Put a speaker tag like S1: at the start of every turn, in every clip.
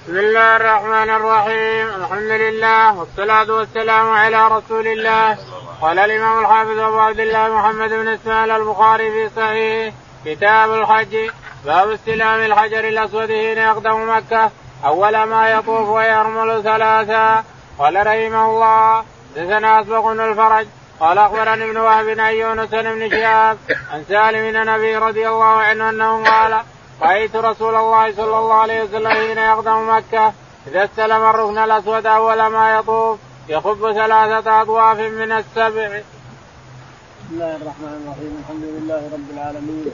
S1: بسم الله الرحمن الرحيم. الحمد لله والصلاة والسلام على رسول الله. قال الإمام الحافظ أبو عبد الله محمد بن إسماعيل البخاري في صحيح كتاب الحج باب استلام الحجر الأسود حين يقدم مكة. أول ما يطوف ويرمل ثلاثا. قال رحمه الله دثنا أسبق الفرج. قال أخبرني ابن وهب عن يونس بن شهاب عن سالم بن نبي رضي الله عنه أنه قال رأيت رسول الله صلى الله عليه وسلم حين يقدم مكة إذا استلم الركن الأسود أول ما يطوف يخب ثلاثة أطواف من السبع.
S2: بسم الله الرحمن الرحيم. الحمد لله رب العالمين.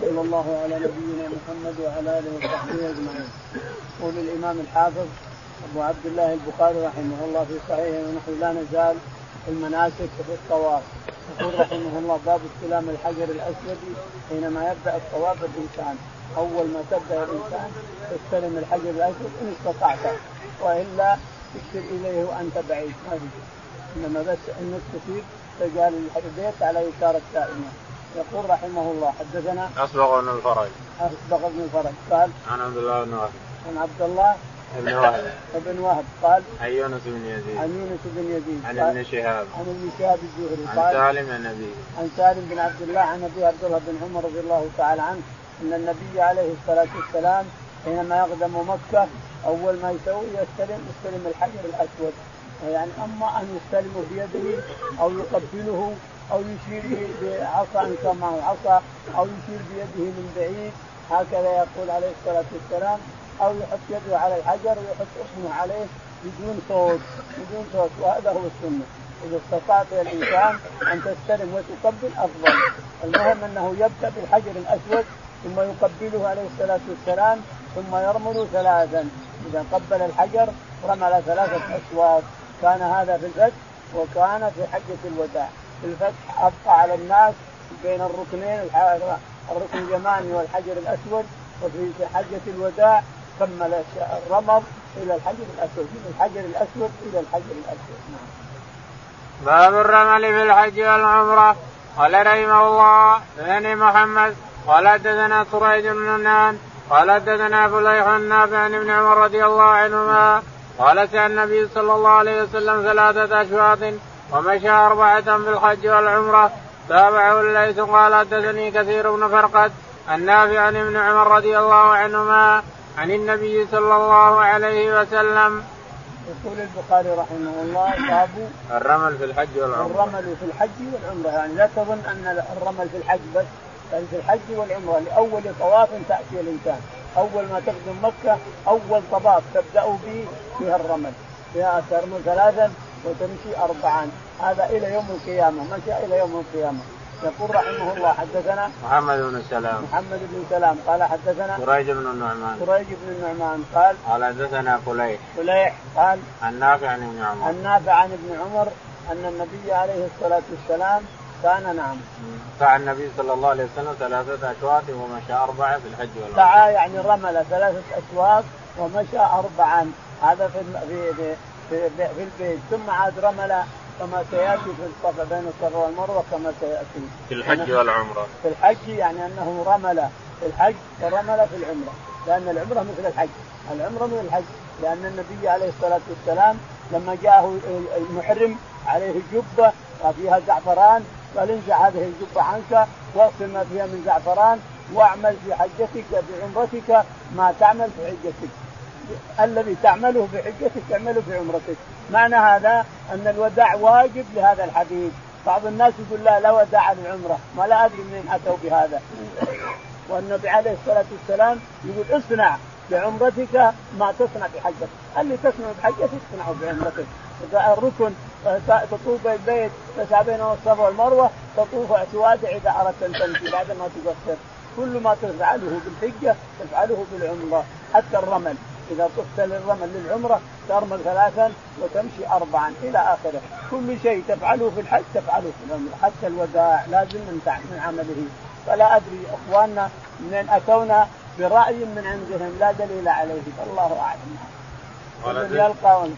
S2: صلى الله على نبينا محمد وعلى آله وصحبه أجمعين. يقول الإمام الحافظ أبو عبد الله البخاري رحمه الله في صحيحه ونحن لا نزال في المناسك وفي الطواف. يقول رحمه الله باب استلام الحجر الأسود حينما يبدأ الطواف الانسان أول ما تبدأ الإنسان تستلم الحجر الاسود إن استطعت وإلا تشير إليه وأنت بعيد ما في إنما بس انك تفيد تجعل البيت على يسار السائمه يقول رحمه الله حدثنا
S1: اصبغ بن الفرج.
S2: اصبغ بن الفرج. قال
S1: عن عبد الله بن وهب.
S2: عن عبد الله
S1: بن وهب.
S2: بن وهب. قال
S1: عن يونس بن يزيد.
S2: عن يونس بن يزيد.
S1: عن ابن شهاب.
S2: عن ابن شهاب الزهري.
S1: عن سالم عن ابيه
S2: عن سالم بن عبد الله عن أبي عبد الله بن عمر رضي الله تعالى عنه. إن النبي عليه الصلاة والسلام حينما يقدم مكة أول ما يسوي يستلم يستلم الحجر الأسود. يعني أما أن يستلمه بيده أو يقبله أو يشير بعصا ان كان معه عصا أو يشير بيده من بعيد هكذا يقول عليه الصلاة والسلام. أو يحط يده على الحجر ويحط اسمه عليه بدون صوت بدون صوت. وهذا هو السنة. إذا استطعت الإنسان أن تستلم وتقبل أفضل. المهم أنه يبدأ بالحجر الأسود ثم يقبله عليه الصلاة والسلام ثم يرمل ثلاثا. إذا قبل الحجر رمل ثلاثة اشواط كان هذا في الفتح وكان في حجة الوداع. في الفتح أبقى على الناس بين الركنين الركن اليماني والحجر الأسود وفي حجة الوداع كمل الرمض إلى الحجر الأسود من الحجر الأسود إلى الحجر الأسود. نعم.
S1: باب الرمل في الحج والعمرة. قال رحمه الله ثاني محمد قال حدثنا سريج بن نان قال حدثنا فليح النافع عن ابن عمر رضي الله عنهما قال كان النبي صلى الله عليه وسلم ثلاثة أشواط ومشى أربعة في الحج والعمرة تابعه الليث قال حدثني كثير بن فرقد النافع عن ابن عمر رضي الله عنهما عن النبي صلى الله عليه وسلم.
S2: يقول البخاري رحمه الله باب
S1: الرمل في الحج والعمرة.
S2: الرمل في الحج والعمرة يعني لا تظن أن الرمل في الحج بس في الحج والعمرة لأول طواف تأتي الإنسان. أول ما تقدم مكة أول طواف تبدأ به فيها الرمل. فيها ترمل ثلاثا وتمشي اربعا. هذا إلى يوم القيامة مشى إلى يوم القيامة. يقول رحمه الله حدثنا
S1: محمد بن سلام.
S2: محمد بن سلام. قال حدثنا
S1: سريج بن النعمان.
S2: سريج بن النعمان. قال
S1: قال حدثنا فليح
S2: فليح قال
S1: عن نافع عن ابن عمر.
S2: النافع عن ابن عمر أن النبي عليه الصلاة والسلام كان نعم.
S1: سعى النبي صلى الله عليه وسلم ثلاثة أشواط ومشى أربعة في الحج والعمرة.
S2: سعى يعني رمل ثلاثة أشواط ومشى أربعا. هذا في في في, في, في البيت. ثم عاد رمل كما سيأتي في الصفا بين الصفا والمروة كما سيأتي.
S1: في الحج والعمرة.
S2: في الحج يعني أنه رمل في الحج ورمل في العمرة. لأن العمرة مثل الحج. العمرة مثل الحج. لأن النبي عليه الصلاة والسلام لما جاءه المحرم عليه جبة وفيها زعفران قال انزع هذه الجبة عنك واغسل ما فيها من زعفران واعمل في حجتك في عمرتك ما تعمل في حجتك. الذي تعمله في حجتك اعمله في عمرتك. معنى هذا أن الوداع واجب لهذا الحديث. بعض الناس يقول لا لا وداع للعمرة. ما لا أدري منين أتوا بهذا. والنبي عليه الصلاة والسلام يقول اصنع بعمرتك ما تصنع بحجتك اللي تصنع بحجتك تصنعه بعمرتك الركن تطوف البيت تسعى بين الصفا والمروة تطوف اعتوادا إذا أردت أن تمشي بعد ما تقصر كل ما تفعله بالحجة تفعله بالعمرة حتى الرمل. إذا طفت للرمل للعمرة ترمل ثلاثا وتمشي اربعا إلى آخره، كل شيء تفعله في الحج تفعله في العمرة، حتى الوداع لازم من من عمله، فلا أدري إخواننا من أتونا برأي من عندهم لا دليل عليه، فالله أعلم. الذي يلقى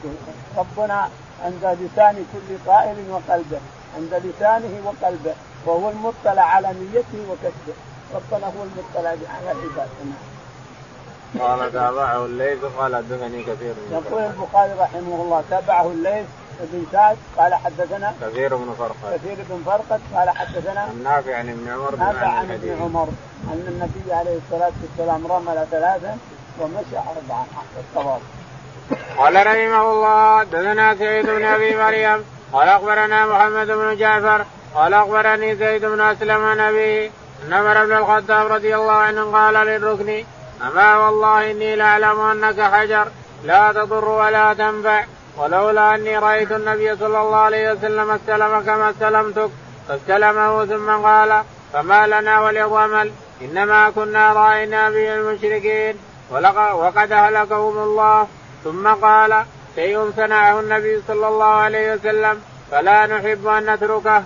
S2: ربنا عند لسان كل قائل وقلبه، عند لسانه وقلبه، وهو المطلع على نيته وكسبه، ربنا هو المطلع على عباده.
S1: قال تابعه الليث قال حدثني كثير.
S2: من يقول البخاري رحمه الله تابعه الليث بن سعد قال حدثنا
S1: كثير بن فرقد.
S2: كثير بن فرقد قال حدثنا
S1: النافع عن ابن عمر
S2: نافع عن ابن عمر أن النبي عليه الصلاة والسلام رمل ثلاثا ومشى اربعا الصواب.
S1: قال رحمه الله حدثنا سعيد بن أبي مريم قال أخبرنا محمد بن جعفر قال أخبرني زيد بن أسلم عن أبيه أن عمر بن الخطاب رضي الله عنه قال للركن أما والله إني لاعلم أنك حجر لا تضر ولا تنفع ولولا أني رأيت النبي صلى الله عليه وسلم استلم كما استلمتك فاستلمه ثم قال فما لنا وللرمل إنما كنا رأينا به المشركين وقد أهلكهم الله ثم قال شيء صنعه النبي صلى الله عليه وسلم فلا نحب أن نتركه.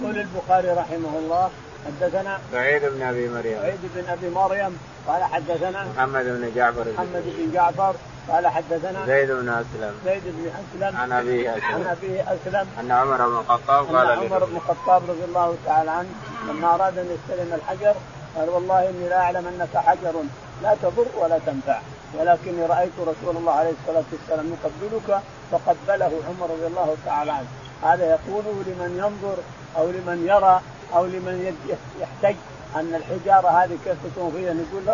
S2: يقول البخاري رحمه الله حدثنا
S1: سعيد بن أبي مريم.
S2: سعيد بن أبي مريم قال حدثنا
S1: محمد بن جعفر.
S2: محمد بن جعفر قال حدثنا
S1: زيد بن أسلم.
S2: زيد بن أسلم
S1: عن ابيه أسلم.
S2: عن ابيه أسلم.
S1: أن عمر بن الخطاب قال
S2: ان عمر بن الخطاب رضي الله تعالى عنه لما أراد أن يستلم الحجر قال والله إني لا أعلم أنك حجر لا تضر ولا تنفع. ولكني رأيت رسول الله عليه الصلاة والسلام يقبلك فقبله عمر رضي الله تعالى عنه. هذا يقوله لمن ينظر أو لمن يرى أو لمن يحتج أن الحجارة هذه كيف تكون فيها؟ نقول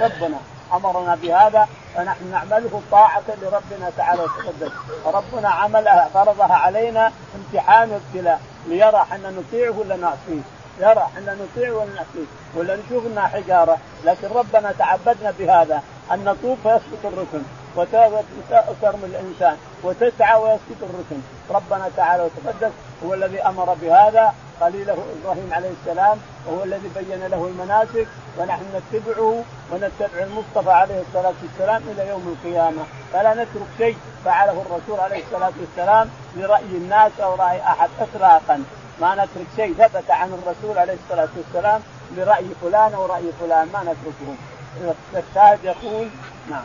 S2: ربنا أمرنا بهذا فنحن نعمله طاعة لربنا تعالى وتقدس فربنا عملها فرضها علينا امتحان وابتلاء ليرى إحنا نطيعه ولا نعصيه. يرى إحنا نطيع ولا نعصيه ولا نشوف إنها حجارة لكن ربنا تعبدنا بهذا أن نطوف فيسقط الركن وترمي الإنسان وتسعى ويسقط الركن. ربنا تعالى وتقدس هو الذي أمر بهذا خليله إبراهيم عليه السلام وهو الذي بين له المناسك ونحن نتبعه ونتبع المصطفى عليه الصلاة والسلام إلى يوم القيامة. فلا نترك شيء فعله الرسول عليه الصلاة والسلام لراي الناس أو رأي أحد اطلاقا. ما نترك شيء ثبت عن الرسول عليه الصلاة والسلام لراي فلان أو رأي فلان ما نتركه الشاهد يقول نعم.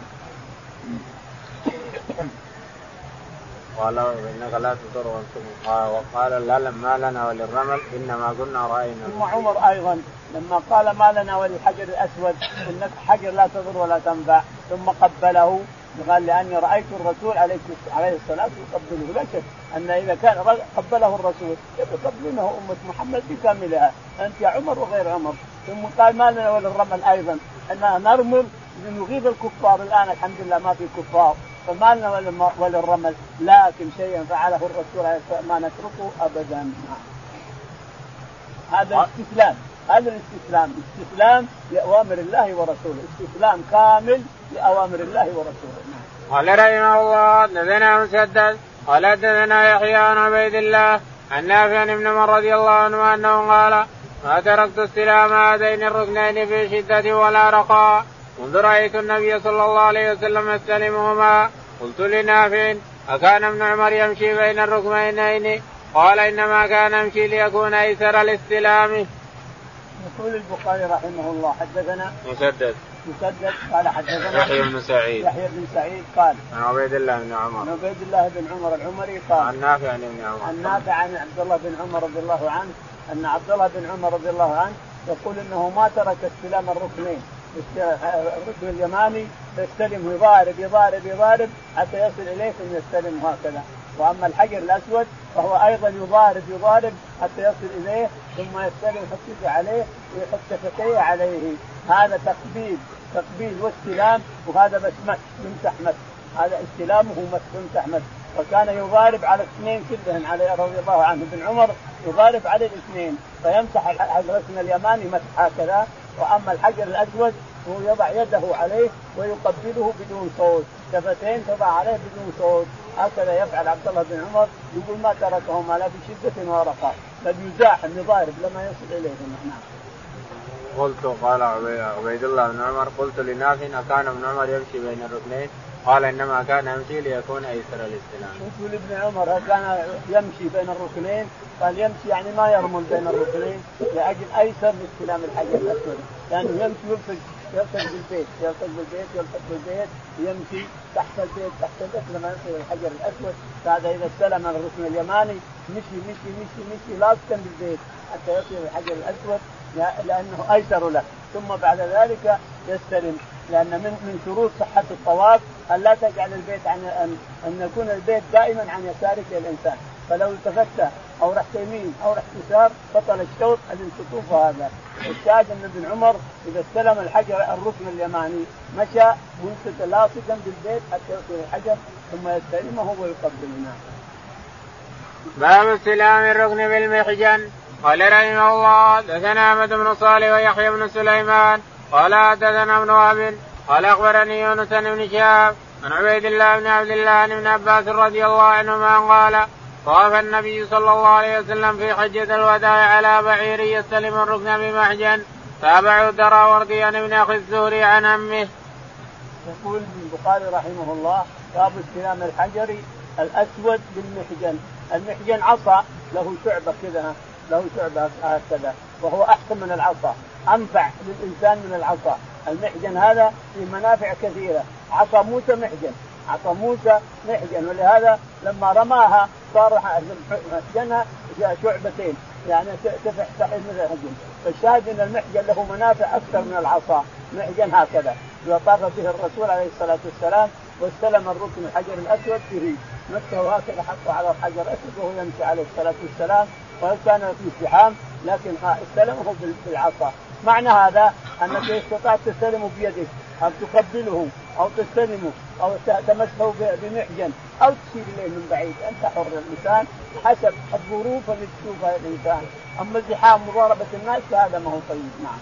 S1: قال إنك لا تضر وقال لا ما لنا وللرمل إنما كنا رأينا.
S2: ثم عمر أيضا لما قال ما لنا وللحجر الأسود إنك حجر لا تضر ولا تنفع ثم قبله قال لأني رأيت الرسول عليه عليه الصلاة يقبله. لا شك أن إذا كان قبله الرسول يقبلونه أمة محمد بكاملها. أنت يا عمر وغير عمر. ثم قال ما لنا وللرمل أيضا. اننا نرمل لنغيظ الكفار. الآن الحمد لله ما في كفار. فما لنا وللرمل لكن شيئا فعله الرسول عليه الصلاة ما نتركه ابدا. هذا الاستسلام هذا الاستسلام استسلام لأوامر الله ورسوله. استسلام كامل لأوامر الله ورسوله.
S1: قال رحمه الله حدثنا مسدد قال حدثنا يحيى عن عبيد الله عن نافع بن عمر رضي الله عنه أنه قال ما تركت استلام هذين الركنين في شدة ولا رخاء منذ رأيت النبي صلى الله عليه وسلم يستلمهما. قلت لنافع أكان ابن عمر يمشي بين الركنين؟ قال إنما كان يمشي ليكون أيسر الاستلام.
S2: يقول البخاري رحمه الله حدثنا
S1: مسدد.
S2: مسدد قال حدثنا
S1: يحيى بن سعيد.
S2: يحيى بن سعيد قال
S1: عن عبيد الله بن عمر. عن
S2: عبيد الله بن عمر العمري قال
S1: عن نافع عن ابن عمر.
S2: عن نافع عن عبد الله بن عمر رضي الله عنه أن عبد الله بن عمر رضي الله عنه يقول إنه ما ترك استلام الركنين الركن اليماني يستلم يضارب يضارب يضارب حتى يصل إليه ثم يستلم هكذا. وأما الحجر الأسود فهو أيضا يضارب يضارب حتى يصل إليه ثم يستلم يحط عليه ويحط شفتيه عليه. هذا تقبيل تقبيل واستلام وهذا بس مسح يمسح مسح هذا استلامه مسح يمسح مسح وكان يضارب على الاثنين كلهم على رضي الله عنه ابن عمر يضارب على الاثنين فيمسح الركن اليماني مسح هكذا. وأما الحجر الأسود هو يضع يده عليه ويقبله بدون صوت. شفتين تضع عليه بدون صوت. هكذا يفعل عبد الله بن عمر يقول ما تركهما لا بشدة ورخاء بل يزاحم يضارب لما يصل اليهما نعم.
S1: قلت قال عبيد الله بن عمر قلت لنافع اكان ابن عمر يمشي بين الركنين قال إنما كان يمشي ليكون أيسر الاستلام.
S2: يقول ابن عمر كان يمشي بين الركنين قال يمشي يعني ما يرمل بين الركنين لأجل أيسر لاستلام الحجر الاسود لأنه يعني يمشي يلصق يلصق بالبيت يلصق بالبيت يلصق بالبيت يمشي تحت البيت تحت البيت لما يصل الحجر الأسود. فهذا إذا استلم الركن اليماني مشي مشي مشي مشي لاصقا بالبيت حتى يصل الحجر الأسود لأنه أيسر له. ثم بعد ذلك يستلم لأن من من شروط صحة الطواف أن لا تجعل البيت عن ان, أن يكون البيت دائما عن يسارك الإنسان. فلو التفت أو رحت يمين أو رحت يسار بطل الشوط الانشطوف هذا. الشاهد أن ابن عمر إذا استلم الحجر الركن اليماني مشى منسك لاصقا بالبيت حتى يصل الحجر ثم يستلمه ويقبل نعم.
S1: باب استلام الركن بالمحجن. قال رحمه الله دثنا أحمد بن صالح ويحيى بن سليمان. قال دثنا ابن وهب. قال أخبرني يونس بن شهاب عن عبيد الله بن عبد الله بن عباس رضي الله عنهما قال طاف النبي صلى الله عليه وسلم في حجة الوداع على بعير يستلم الركن بمحجن تابعه الدراوردي عن ابن أخي الزهري عن امه.
S2: يقول البخاري رحمه الله باب استلام الحجر الأسود بالمحجن، المحجن عصا له شعبة كذا له شعبة هكذا وهو أحسن من العصا، أنفع للإنسان من العصا، المحجن هذا في منافع كثيرة، عصا موسى محجن، عصا موسى محجن ولهذا لما رماها صار محجنها شعبتين. يعني تفتح مثل الحجن. فالشاهد أن المحجن له منافع أكثر من العصا. محجن هكذا. إذا طاف به الرسول عليه الصلاة والسلام واستلم الركن الحجر الأسود به مسه هكذا حطه على الحجر الأسود وهو يمشي عليه الصلاة والسلام. وكان في ازدحام؟ لكن استلمه بالعصا. معنى هذا أنك استطعت تستلمه بيدك أو تقبله أو تستلمه أو تمسه بمحجن أو تشير إليه من بعيد. أنت حر الإنسان حسب الظروف اللي تشوفها الإنسان. أما الزحام مضاربة الناس فهذا ما هو طيب. نعم.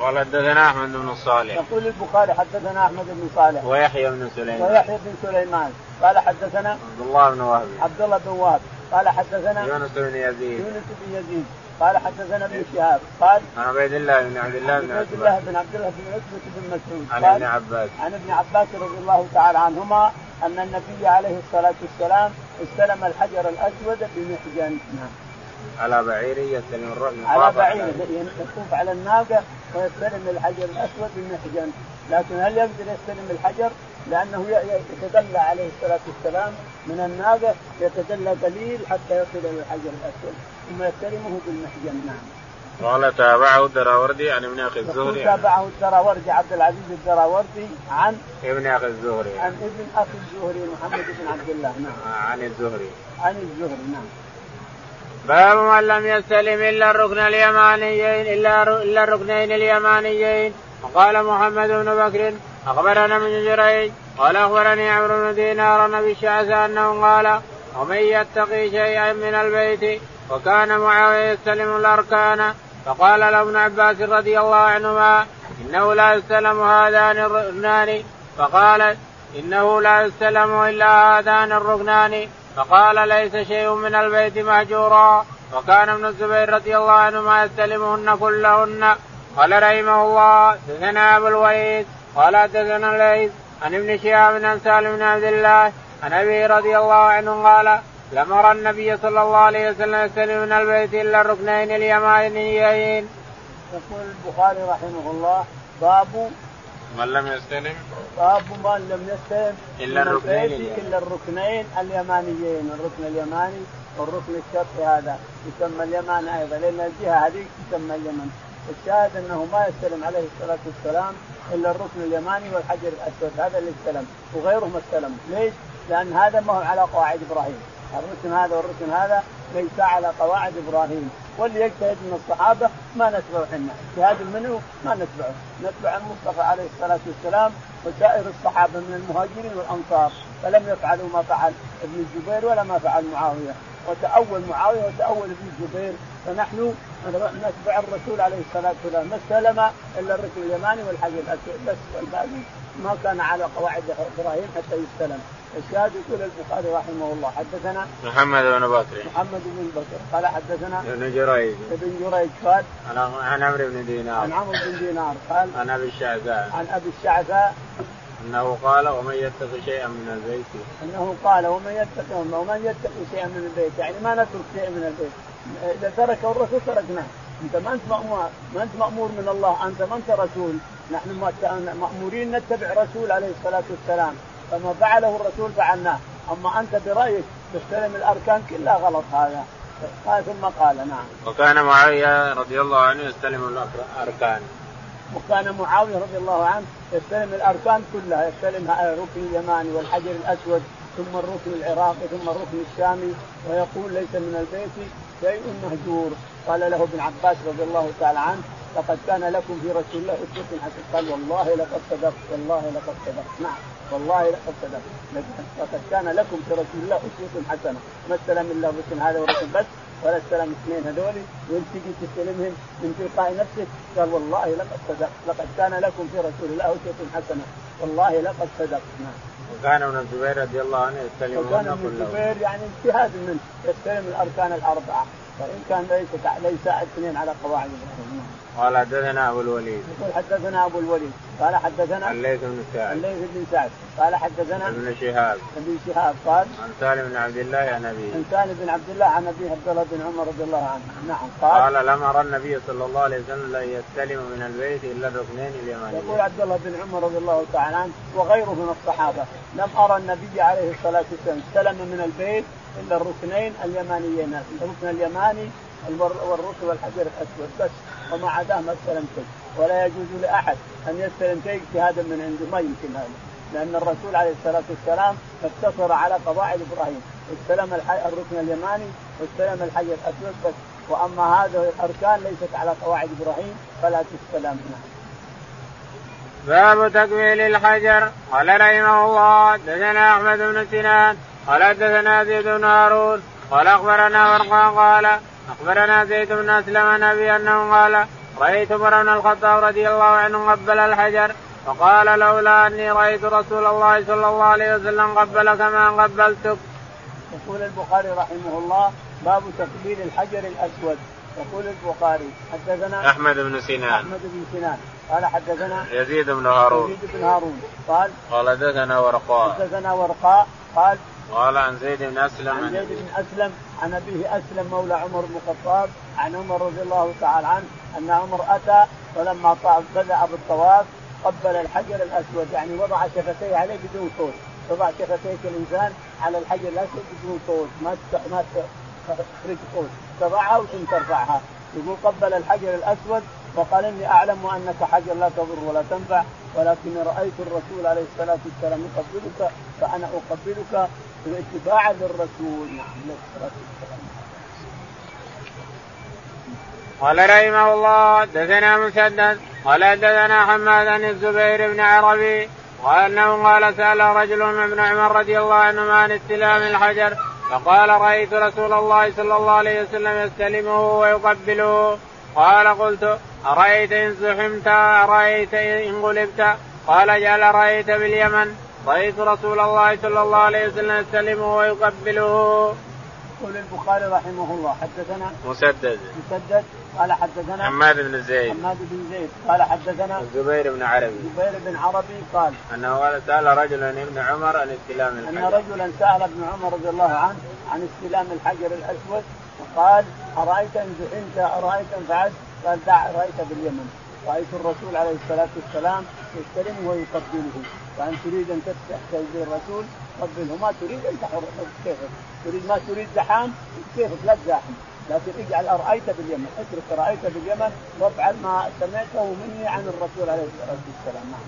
S1: قال حدثنا أحمد بن صالح.
S2: يقول البخاري حدثنا أحمد بن صالح.
S1: ويحيى بن سليمان.
S2: ويحيى بن سليمان. قال حدثنا
S1: عبد الله بن وهب.
S2: عبد الله بن وهب. قال حدثنا
S1: يونس بن يزيد.
S2: يونس بن يزيد. قال حدثنا ابن شهاب قال
S1: عن عبيد الله بن عبد الله بن
S2: عبد الله بن عبد الله بن عتبة بن مسعود
S1: عن ابن عباس.
S2: عن ابن عباس رضي الله تعالى عنهما أن النبي عليه الصلاة والسلام استلم الحجر الأسود بمحجن. نعم.
S1: على بعير يستلم الركن
S2: على بعير يطوف على الناقة ويستلم الحجر الأسود بمحجن. لكن هل يقدر يستلم الحجر؟ لأنه يتدلى عليه الصلاة والسلام من الناقة يتدلى قليل حتى يصل إلى الحجر الاسود ثم يستلمه بالمحجن نعم.
S1: قال تابعه الدراوردي عن ابن أخي الزهري.
S2: تابعه الدراوردي عبد العزيز الدراوردي عن
S1: ابن أخي الزهري.
S2: عن ابن أخي الزهري محمد بن عبد الله نعم.
S1: عن الزهري.
S2: عن الزهري نعم.
S1: باب من لم يستلم إلا الركن اليمانيين إلا إلا الركنين اليمانيين. وقال محمد بن بكر أخبرنا من جريج قال أخبرني عمرو بن دينار نبي الشعث أنه قال ومن يتقي شيئا من البيت وكان معاوية يستلم الأركان فقال له ابن عباس رضي الله عنهما إنه لا يستلم هذان الركنان فقال إنه لا يستلم إلا هذان الركنان فقال ليس شيء من البيت مهجورا وكان ابن الزبير رضي الله عنهما يستلمهن كلهن. قال رحمه الله دثنا أبو الوليد قال دثنا الليث عن ابن شهاب عن سالم بن عبد الله عن أبي رضي الله عنه قال لم أرى النبي صلى الله عليه وسلم يستلم من البيت إلا الركنين اليمانيين.
S2: يقول البخاري رحمه الله باب
S1: من لم يستلم؟
S2: باب من لم يستلم
S1: إلا الركنين
S2: إلا الركنين اليمانيين. الركن اليماني والركن الشرقي هذا يسمى اليمان أيضا لأن الجهة هذه تسمى اليمن. الشاهد أنه ما يستلم عليه الصلاة والسلام إلا الركن اليماني والحجر الأسود. هذا اللي استلم وغيره ما استلم. ليش؟ لأن هذا ما هو على قواعد إبراهيم. الركن هذا والركن هذا ليس على قواعد إبراهيم. واللي يجتهد من الصحابة ما نتبعه إحنا. اجتهاد منه ما نتبعه. نتبع المصطفى عليه الصلاة والسلام وسائر الصحابة من المهاجرين والأنصار. فلم يفعلوا ما فعل ابن الزبير ولا ما فعل معاوية. وتأول معاوية وتأول ابن الزبير فنحن نتبع الرسول عليه الصلاة والسلام. ما استلم إلا الركن اليماني والحجر الأسود بس والباقي ما كان على قواعد إبراهيم حتى يستلم. الشاهد يقول البخاري رحمه الله حدثنا
S1: محمد بن بكر.
S2: محمد بن بكر. قال حدثنا
S1: ابن جريج.
S2: ابن جريج قال
S1: عن عمرو بن دينار.
S2: عن عمرو بن دينار قال
S1: عن أبي الشعثاء.
S2: عن أبي الشعثاء.
S1: أنه قال ومن يتقي شيئا من البيت.
S2: أنه قال ومن يتقي ومن يتقي شيئا من البيت. يعني ما نترك شيئا من البيت. إذا تركه الرسول تركناه. أنت ما أنت مامور ما أنت مأمور من الله أنت ما أنت رسول. نحن مأمورين نتبع رسول عليه الصلاة والسلام. فما فعله الرسول فعلناه. أما أنت برأيك تستلم الأركان كلها غلط هذا. قال ثم قال نعم.
S1: وكان معاوية رضي الله عنه يستلم الأركان.
S2: وكان معاوية رضي الله عنه يستلم الأركان كلها. يستلم الركن اليماني والحجر الأسود ثم الركن العراقي ثم الركن الشامي ويقول ليس من البيت شيء مهجور قال له ابن عباس رضي الله تعالى عنه لقد كان لكم في رسول الله أسوة حسنة. قال والله لقد صدقت والله لقد صدقت. نعم والله لقد صدقت. لقد كان لكم في رسول الله أسوة حسنة. ما استلم إلا الركن هذا والركن بس ولا استلم اثنين هذول وانت تجي تستلمهم من تلقاء نفسك قال والله لقد صدقت. لقد كان لكم في رسول الله أسوة حسنة. والله لقد صدقت. نعم.
S1: وكان ابن الزبير رضي الله عنه يستلم
S2: وكان ابن الزبير يعني اجتهاد منه يستلم الأركان الأربعة. فإن كان ليس ليس اثنين على قواعد إبراهيم
S1: قال حدثنا أبو الوليد.
S2: يقول حدثنا أبو الوليد. قال حدثنا
S1: الليث بن سعد.
S2: الليث بن سعد. قال حدثنا
S1: ابن شهاب.
S2: ابن شهاب قال
S1: عن سالم بن عبد الله عن أبيه.
S2: عن سالم بن عبد الله عن أبي عبد الله بن عمر رضي الله عنه. نعم قال
S1: قال لم أرى النبي صلى الله عليه وسلم لا يستلم من البيت إلا الركنين اليمانيين.
S2: يقول عبد الله بن عمر رضي الله تعالى عنه وغيره من الصحابة لم أرى النبي عليه الصلاة والسلام استلم من البيت إلا الركنين اليمانيين الركن اليماني والركن والحجر الأسود. بس وما عداه ما استلم شيء ولا يجوز لأحد أن يستلم شيء اجتهادا من عنده. ما يمكن هذا. لأن الرسول عليه الصلاة والسلام اقتصر على قواعد إبراهيم. استلم الركن اليماني واستلم الحجر الأسود. بس وأما هذه الأركان ليست على قواعد إبراهيم فلا تستلم.
S1: باب تكميل الحجر. قال رحمه الله دثنا أحمد بن سنان. قال دثنا زيد بن هارون. قال أخبرنا ورقا قال أخبرنا زيد بن أسلم نبي أنه قال رأيت عمر بن الخطاب رضي الله عنه قبل الحجر فقال لولا أني رأيت رسول الله صلى الله عليه وسلم قبل كما قبلتك.
S2: يقول البخاري رحمه الله باب تقبيل الحجر الأسود. يقول البخاري حدثنا
S1: أحمد بن سنان.
S2: أحمد بن سنان. قال حدثنا
S1: يزيد بن هارون.
S2: يزيد بن هارون. قال
S1: قال حدثنا ورقاء.
S2: حدثنا ورقاء. قال
S1: قال عن زيد بن أسلم
S2: عن زيد بن أسلم عن أبيه أسلم مولى عمر بن الخطاب عن عمر رضي الله تعالى عنه أن عمر أتى ولما بدأ بالطواف قبل الحجر الأسود. يعني وضع شفتيه عليه بدون صوت. تضع شفتيك الإنسان على الحجر الأسود بدون صوت. ما ما تخرج صوت. تضعها وثم ترفعها. يقول قبل الحجر الأسود وقال إني أعلم أنك حجر لا تضر ولا تنفع ولكن رأيت الرسول عليه الصلاة والسلام يقبلك فأنا أقبلك اتباعا للرسول
S1: قال رحمه الله دثنا مسدد قال دثنا حماد بن الزبير بن عربي قال انه قال سأل رجل ابن عمر رضي الله عنهما عن استلام الحجر فقال رأيت رسول الله صلى الله عليه وسلم يستلمه ويقبله. قال قلت أرأيت إن زحمت؟ أرأيت إن غلبت؟ قال جعل رأيت باليمن. رأيت رسول الله صلى الله عليه وسلم يستلمه ويقبله.
S2: يقول البخاري رحمه الله حدثنا
S1: مسدد.
S2: مسدد قال حدثنا
S1: حماد بن زيد.
S2: حماد بن زيد قال حدثنا
S1: الزبير بن عربي.
S2: الزبير بن عربي قال
S1: أنه قال سأل رجلا ابن عمر عن استلام الحجر.
S2: ان رجلا سأل ابن عمر رضي الله عنه عن استلام الحجر الأسود وقال أرأيت إن زحمت أرأيت إن فعلت؟ قال دع رأيت باليمن. رأيت الرسول عليه الصلاة والسلام يستلمه ويقبله. فإن تريد أن تحتاج الرسول قبله ما تريد أن تحر كيفك؟ تريد ما تريد زحام؟ كيفك؟ لا تزاحم. لكن اجعل أرأيت باليمن؟ اترك رأيت باليمن وافعل ما سمعته مني عن الرسول عليه الصلاة والسلام. نعم.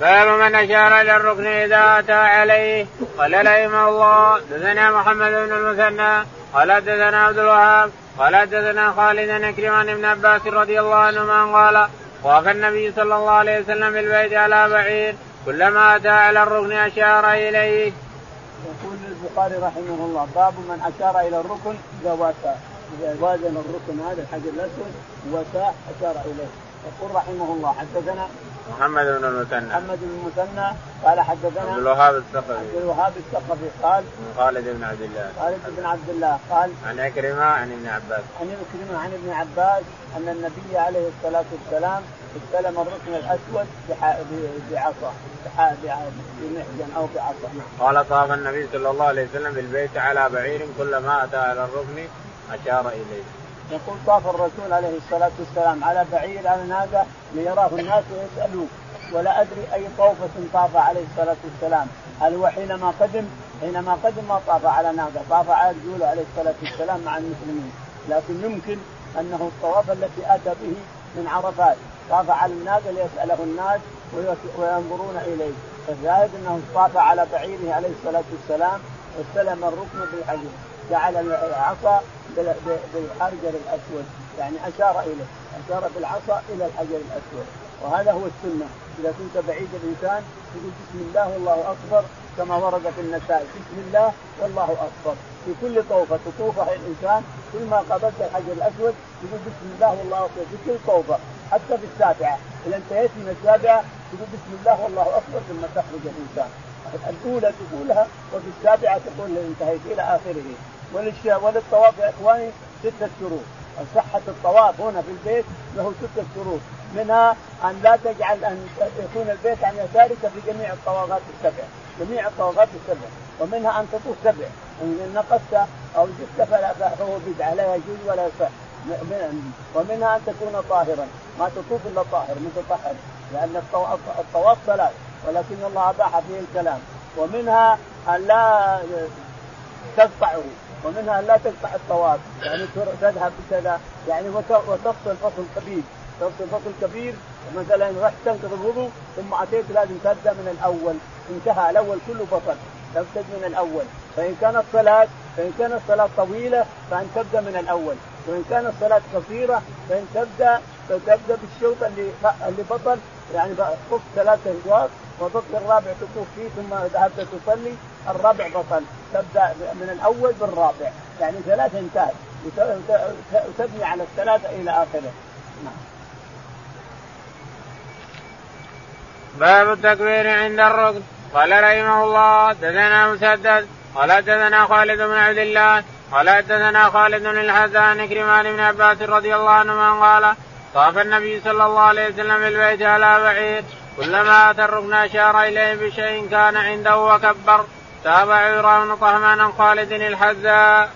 S1: باب من أشار إلى الركن إذا أتى عليه. قال رحمه الله دثنا محمد بن المثنى. قال دثنا عبد الوهاب. قال دثنا خالد بن عن ابن عباس رضي الله عنهما. قال وقف النبي صلى الله عليه وسلم بالبيت على بعير كلما اتى على الركن أشار إليه.
S2: يقول البخاري رحمه الله باب من أشار إلى الركن إذا واسى إذا وازن الركن هذا الحجر الأسود واساه أشار إليه يقول رحمه الله حدثنا
S1: محمد بن المثنى.
S2: محمد بن المثنى. قال حدثنا
S1: عبد الوهاب الثقفي.
S2: عبد الوهاب الثقفي. قال
S1: خالد بن عبد الله.
S2: خالد بن عبد الله. قال
S1: عن عكرمه عن ابن عباس.
S2: عن عكرمه عن ابن عباس أن النبي عليه الصلاة والسلام استلم الركن الأسود بعصا. بمحجن أو بعصا.
S1: قال طاف النبي صلى الله عليه وسلم بالبيت على بعير كلما أتى على الركن أشار إليه.
S2: يقول طاف الرسول عليه الصلاة والسلام على بعير على ناقه ليراه الناس ويسألوه. ولا أدري أي طوفة طاف عليه الصلاة والسلام. هل هو حينما قدم حينما قدم ما طاف على ناقة؟ طاف على رجوله عليه الصلاة والسلام مع المسلمين. لكن يمكن أنه الطواف التي أتى به من عرفات. طاف على الناقة ليسأله الناس وينظرون إليه. فالشاهد أنه طاف على بعيره عليه الصلاة والسلام واستلم الركن بالحجر جعل العصا بالحجر الأسود. يعني أشار إليه. أشار بالعصا إلى الحجر الأسود. وهذا هو السنة. إذا كنت بعيد الإنسان تقول بسم الله والله أكبر كما ورد في النسائي بسم الله والله أكبر. في كل طوفة تطوفها الإنسان كل ما قابلت الحجر الأسود تقول بسم الله والله أكبر. في كل طوفة حتى في السابعة. إذا انتهيت من السابعة تقول بسم الله والله أكبر ثم تخرج الإنسان. الأولى تقولها وفي السابعة تقول انتهيت إلى آخره. وللطواف يا اخواني ستة شروط. صحة الطواف هنا في البيت له ستة شروط. منها أن لا تجعل أن يكون البيت عن يسارك في جميع الطوافات السبع. جميع الطوافات السبع. ومنها أن تطوف سبع. إن نقصت أو زدت فهو بدعة لا يجوز ولا يصح. ومنها أن تكون طاهرا. ما تطوف إلا طاهر متطهر. لأن الطواف ثلاث ولكن الله أباح فيه الكلام. ومنها أن لا تقطعه. ومنها ان لا تقطع الطواف. يعني تذهب بكذا. يعني وتفصل فصل كبير تفصل فصل كبير مثلا رحت تنقض الوضوء ثم أتيت لازم تبدأ من الأول. انتهى الأول كله فصل تبتدئ من الأول. فإن كانت صلاه فإن كانت الصلاة طويلة فأن تبدأ من الأول. وإن كانت الصلاة قصيرة فإن تبدأ فتبدا بالشوط اللي اللي بطل يعني طف ثلاثة اشواط وطف الرابع تطوف فيه ثم ذهبت تصلي الرابع بطل. تبدأ من الأول بالرابع. يعني ثلاثة انتهت. وتبني على الثلاثة إلى آخره. نعم.
S1: باب التكبير عند الركن. قال رحمه الله دثنا مسدد. قال دثنا خالد بن عبد الله. قال حدثنا خالد بن الحسن كرمان بن عباس رضي الله عنهما قال طاف النبي صلى الله عليه وسلم بالبيت على بعير. كلما اتى الركن اشار إليه بشيء كان عنده وكبر. تابع عمران طهمان عن خالد الحذاء.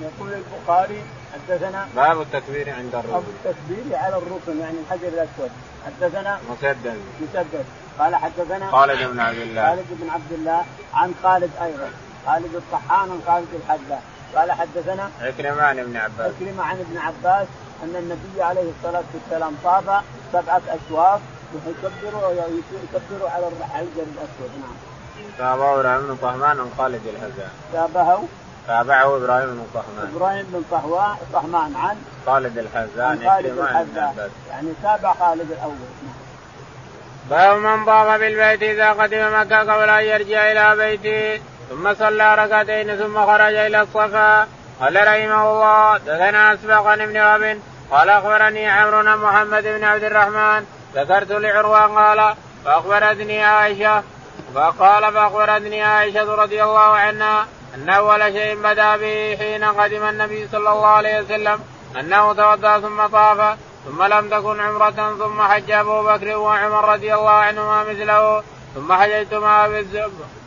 S2: يقول البخاري حدثنا
S1: باب التكبير عند الركن.
S2: باب التكبير على الركن يعني الحجر الأسود. حدثنا
S1: مسدد.
S2: مسدد. قال حدثنا
S1: خالد بن عبد الله.
S2: خالد بن عبد الله عن خالد أيضا. خالد الطحان عن خالد الحذاء قال حدثنا
S1: عكرمة عن ابن عباس
S2: عكرمة عن ابن عباس أن النبي عليه الصلاة والسلام طاف سبعة اشواط ويكبروا يكبروا على الحجر الأسود نعم.
S1: تابعه إبراهيم بن طهمان عن خالد الهزاء.
S2: تابعه
S1: تابعه إبراهيم بن طهمان.
S2: إبراهيم بن طهوان طهمان عن
S1: خالد الحذاء
S2: عن خالد الحذاء يعني تابع خالد الأول نعم.
S1: باب من طاف بالبيت إذا قدم مكة قبل أن يرجع إلى بيته ثم صلى ركعتين ثم خرج إلى الصفا. قال رحمه الله دثنا أسبق عن ابن وهب قال أخبرني عمرو بن محمد بن عبد الرحمن ذكرت لعروة قال فأخبرتني عائشة. فقال فأخبرتني عائشة رضي الله عنها أن أول شيء بدأ به حين قدم النبي صلى الله عليه وسلم أنه توضأ ثم طاف ثم لم تكن عمرة ثم حج أبو بكر وعمر رضي الله عنهما مثله ثم حججت مع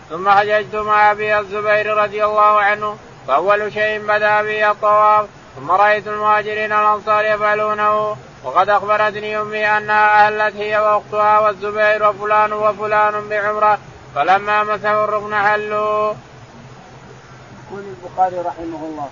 S1: ثم حججت مع أبي الزبير رضي الله عنه فأول شيء بدا به الطواف ثم رأيت المهاجرين الأنصار يفعلونه وقد أخبرتني أمي أنها أهلت هي وأختها والزبير وفلان وفلان بعمرة فلما مسحوا الركن حلوا.
S2: يقول البخاري رحمه الله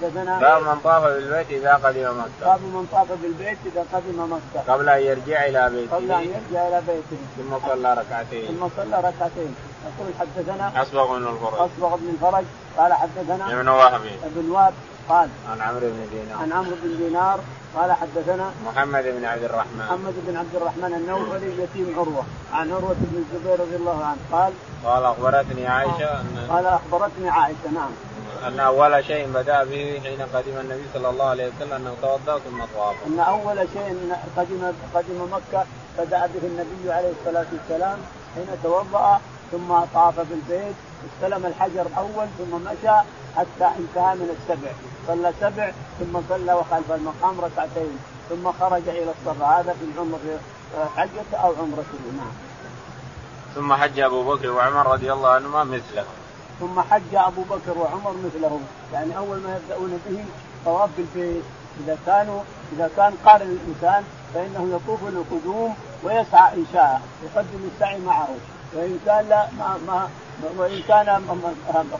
S2: حدثنا
S1: باب من طاف بالبيت إذا قدم مكة.
S2: باب من طاف بالبيت إذا قدم مكة.
S1: قبل أن يرجع إلى بيته.
S2: قبل أن يرجع إلى بيته.
S1: ثم صلى ركعتين.
S2: ثم صلى ركعتين. يقول حدثنا
S1: أصبغ بن الفرج.
S2: أصبغ بن الفرج قال حدثنا
S1: ابن وهب.
S2: ابن وهب قال
S1: عن عمرو بن دينار.
S2: عن عمرو بن دينار قال حدثنا
S1: محمد بن عبد الرحمن
S2: محمد بن عبد الرحمن النوفلي يتيم عروة عن عروة بن الزبير رضي الله عنه قال
S1: قال أخبرتني
S2: عائشة قال أخبرتني عائشة نعم
S1: أن أول شيء بدأ به حين قدم النبي صلى الله عليه وسلم أنه توضأ ثم طاف.
S2: أن أول شيء قدم قدم مكة بدأ به النبي عليه الصلاة والسلام حين توضأ ثم طاف بالبيت استلم الحجر أول ثم مشى حتى انتهى من السبع صلى سبع ثم صلى وخلف المقام ركعتين ثم خرج إلى الصفا هذا في العمر حجته أو عمرته نعم.
S1: ثم حج أبو بكر وعمر رضي الله عنهما مثله.
S2: ثم حج أبو بكر وعمر مثله يعني أول ما يبدأون به طواف بالبيت. إذا كانوا إذا كان قارن الإنسان فإنه يطوف للقدوم ويسعى ان شاء يقدم السعي معه. وإن كان لا ما ما وإن كان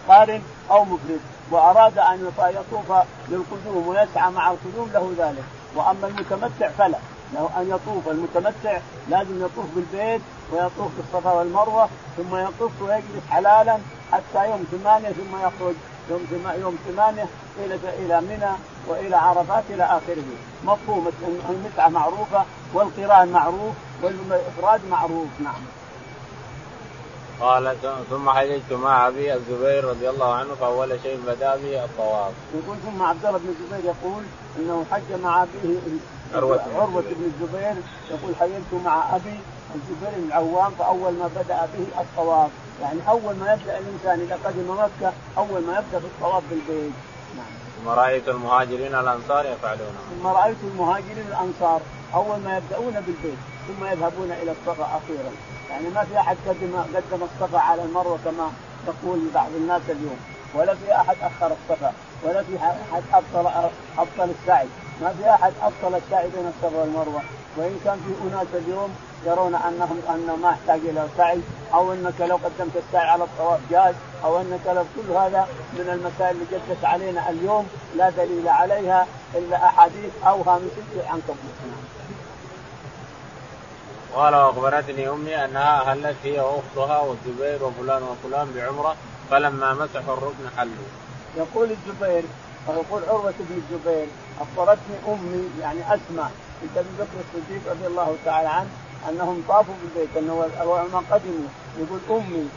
S2: قارن أو مفرد وأراد أن يطوف للقدوم ويسعى مع القدوم له ذلك. وأما المتمتع فلا. له أن يطوف المتمتع لازم يطوف بالبيت ويطوف بالصفا والمروة ثم يطوف ويجلس حلالا حتى يوم ثمانية ثم يخرج يوم يوم ثمانية إلى إلى منى وإلى عرفات إلى آخره مفهوم المتعة معروفة والقران معروف والافراد معروف نعم.
S1: قال ثم حججت مع أبي الزبير رضي الله عنه فأول شيء بدا به الطواف.
S2: يقول ثم عبد الله بن الزبير يقول إنه حج مع أبيه عروة عروة بن الزبير يقول حججت مع أبي الزبير بن العوام فأول ما بدا به الطواف يعني أول ما يبدأ الإنسان إذا قدم مكة أول ما يبدأ في الطواف بالبيت.
S1: نعم. ثم رأيت المهاجرين الأنصار يفعلونه.
S2: ثم رأيت المهاجرين الأنصار. أول ما يبدأون بالبيت ثم يذهبون إلى الصفا أخيرا. يعني ما في أحد قدم قدم الصفا على المروة كما يقول بعض الناس اليوم. ولا في أحد أخر الصفا ولا في أحد ابطل أبطل السعي. ما في أحد أبطل السعي بين الصفا والمروة. وإن كان في أناس اليوم يرون أنهم أنه ما يحتاج إلى سعي أو إنك لو قدمت السعي على الطواف جاز أو إنك لو كل هذا من المسائل اللي جدت علينا اليوم لا دليل عليها إلا أحاديث اوهم عن قبل
S1: قال وأخبرتني أمي أنها أهلت هي وأختها والزبير وفلان وفلان بعمرة فلما مسحوا الركن حلوا.
S2: يقول الزبير ويقول عروة بن الزبير أخبرتني أمي يعني أسمع بنت أبي بكر الصديق رضي الله تعالى عنه أنهم طافوا بالبيت إنه ما قدموا. يقول أمي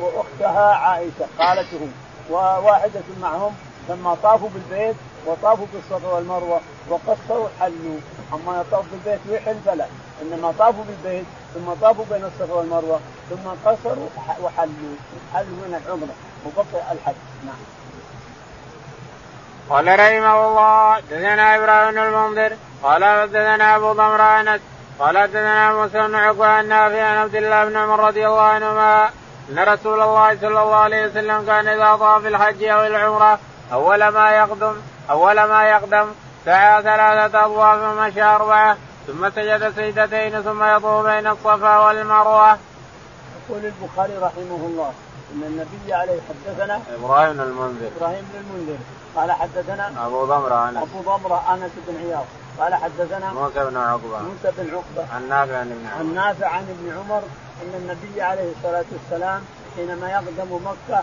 S2: وأختها عائشة خالتهم وواحدة معهم لما طافوا بالبيت وطافوا بالصفا والمروة وقصروا حلوا. أما يطاف بالبيت ويحل فلا إنما طافوا بالبيت ثم طافوا بين الصفا والمروة ثم قصروا وحلوا. حلوا من العمرة وبقي الحج. نعم.
S1: قال رحمه الله دثنا إبراهيم المنذر قال حدثنا أبو ضمر انس قال حدثنا موسى بن عقبة النافع عن عبد الله بن عمر رضي الله عنهما أن رسول الله صلى الله عليه وسلم كان إذا طاف الحج أو العمرة أول ما يقدم أول ما يقدم سعى ثلاثة اطواف ومشى أربعة ثم سجد سجدتين ثم يطوف بين الصفا والمروة.
S2: يقول البخاري رحمه الله إن النبي عليه حدثنا
S1: إبراهيم بن المنذر.
S2: إبراهيم بن المنذر. قال حدثنا
S1: أبو ضمرة انس
S2: أبو ضمرة أنس بن عياض. قال حدثنا
S1: موسى بن عقبة.
S2: موسى بن عقبة.
S1: عن نافع عن ابن
S2: عمر. عن نافع عن ابن عمر أن النبي عليه الصلاة والسلام حينما يقدم مكة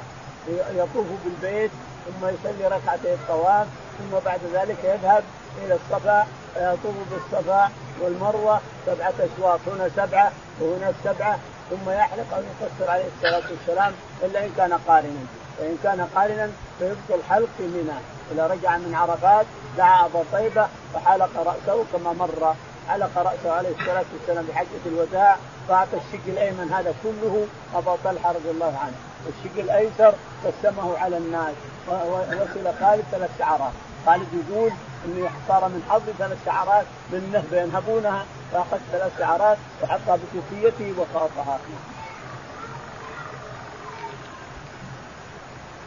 S2: يطوف بالبيت ثم يصلي ركعتي الطواف ثم بعد ذلك يذهب إلى الصفا فيطوف بالصفا والمروة سبعة أشواط. هنا سبعة وهنا سبعة ثم يحلق أو يقصر عليه الصلاة والسلام إلا إن كان قارنا. فان كان قارنا فيبطل حلق في منى إذا رجع من عرفات دعا ابا طيبة فحلق رأسه كما مر حلق رأسه عليه الصلاة والسلام بحجة الوداع فأعطى الشق الأيمن هذا كله ابا طلحة رضي الله عنه. والشق الأيسر قسمه على الناس ووصل خالد ثلاث شعرات. خالد يقول إني احتار من حظي ثلاث شعرات من نهبه ينهبونها فاخذت ثلاث شعرات وحطها بكوفيته وخاطها.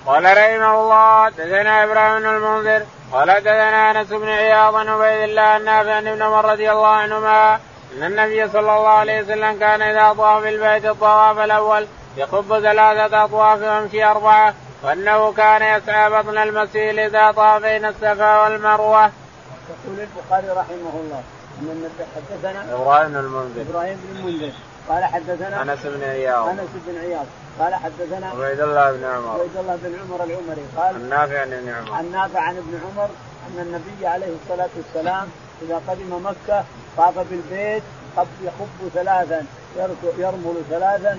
S1: قال رحمه الله دثنا إبراهيم المنذر قال دثنا أنس بن عياض بن عبيد الله النافع عن ابن عمر رضي الله عنهما أن النبي صلى الله عليه وسلم كان إذا طاف بالبيت الطواف الأول يخب ثلاثة أطواف ويمشي أربعة وانه كان يسعى بطن المسيل إذا طاف بين الصفا والمروة.
S2: يقول البخاري رحمه الله أن النبي حدثنا
S1: إبراهيم بن المنذر.
S2: إبراهيم بن المنذر. قال حدثنا
S1: أنس بن عياض.
S2: أنس بن عياض. قال حدثنا
S1: عبيد الله بن عمر.
S2: عبيد الله بن عمر العمري قال
S1: النافع عن ابن عمر.
S2: النافع عن ابن عمر أن النبي عليه الصلاة والسلام إذا قدم مكة طاف بالبيت يخب ثلاثا يرمل ثلاثا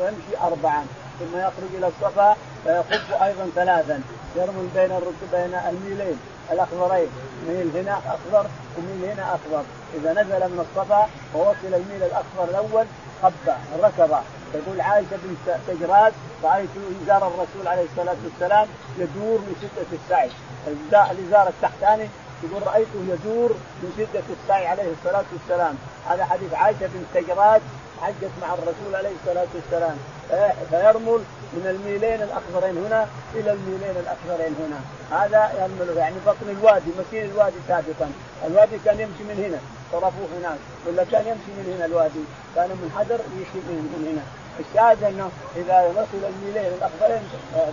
S2: ويمشي اربعا ثم يخرج إلى الصفا فيخب أيضا ثلاثا يرمل بين بين الميلين. الأخضرين. ميل هنا أخضر وميل هنا أخضر. إذا نزل من الصفا ووصل الميل الأخضر الأول خب ركب. تقول عائشة بنت تجراد رأيت إزار الرسول عليه الصلاة والسلام يدور من شدة السعي. الازار التحتاني يقول رأيته يدور من شدة السعي عليه الصلاة والسلام. هذا حديث عائشة بنت تجراد حجت مع الرسول عليه الصلاة والسلام. فيرمل من الميلين الأخضرين هنا إلى الميلين الاخضرين هنا. هذا يرمل يعني بطن الوادي مسير الوادي سابقا. الوادي كان يمشي من هنا طرفه هناك. ولا كان يمشي من هنا الوادي؟ كان منحدر يمشي من هنا. الشاهد إنه إذا وصل الميلين الأخضرين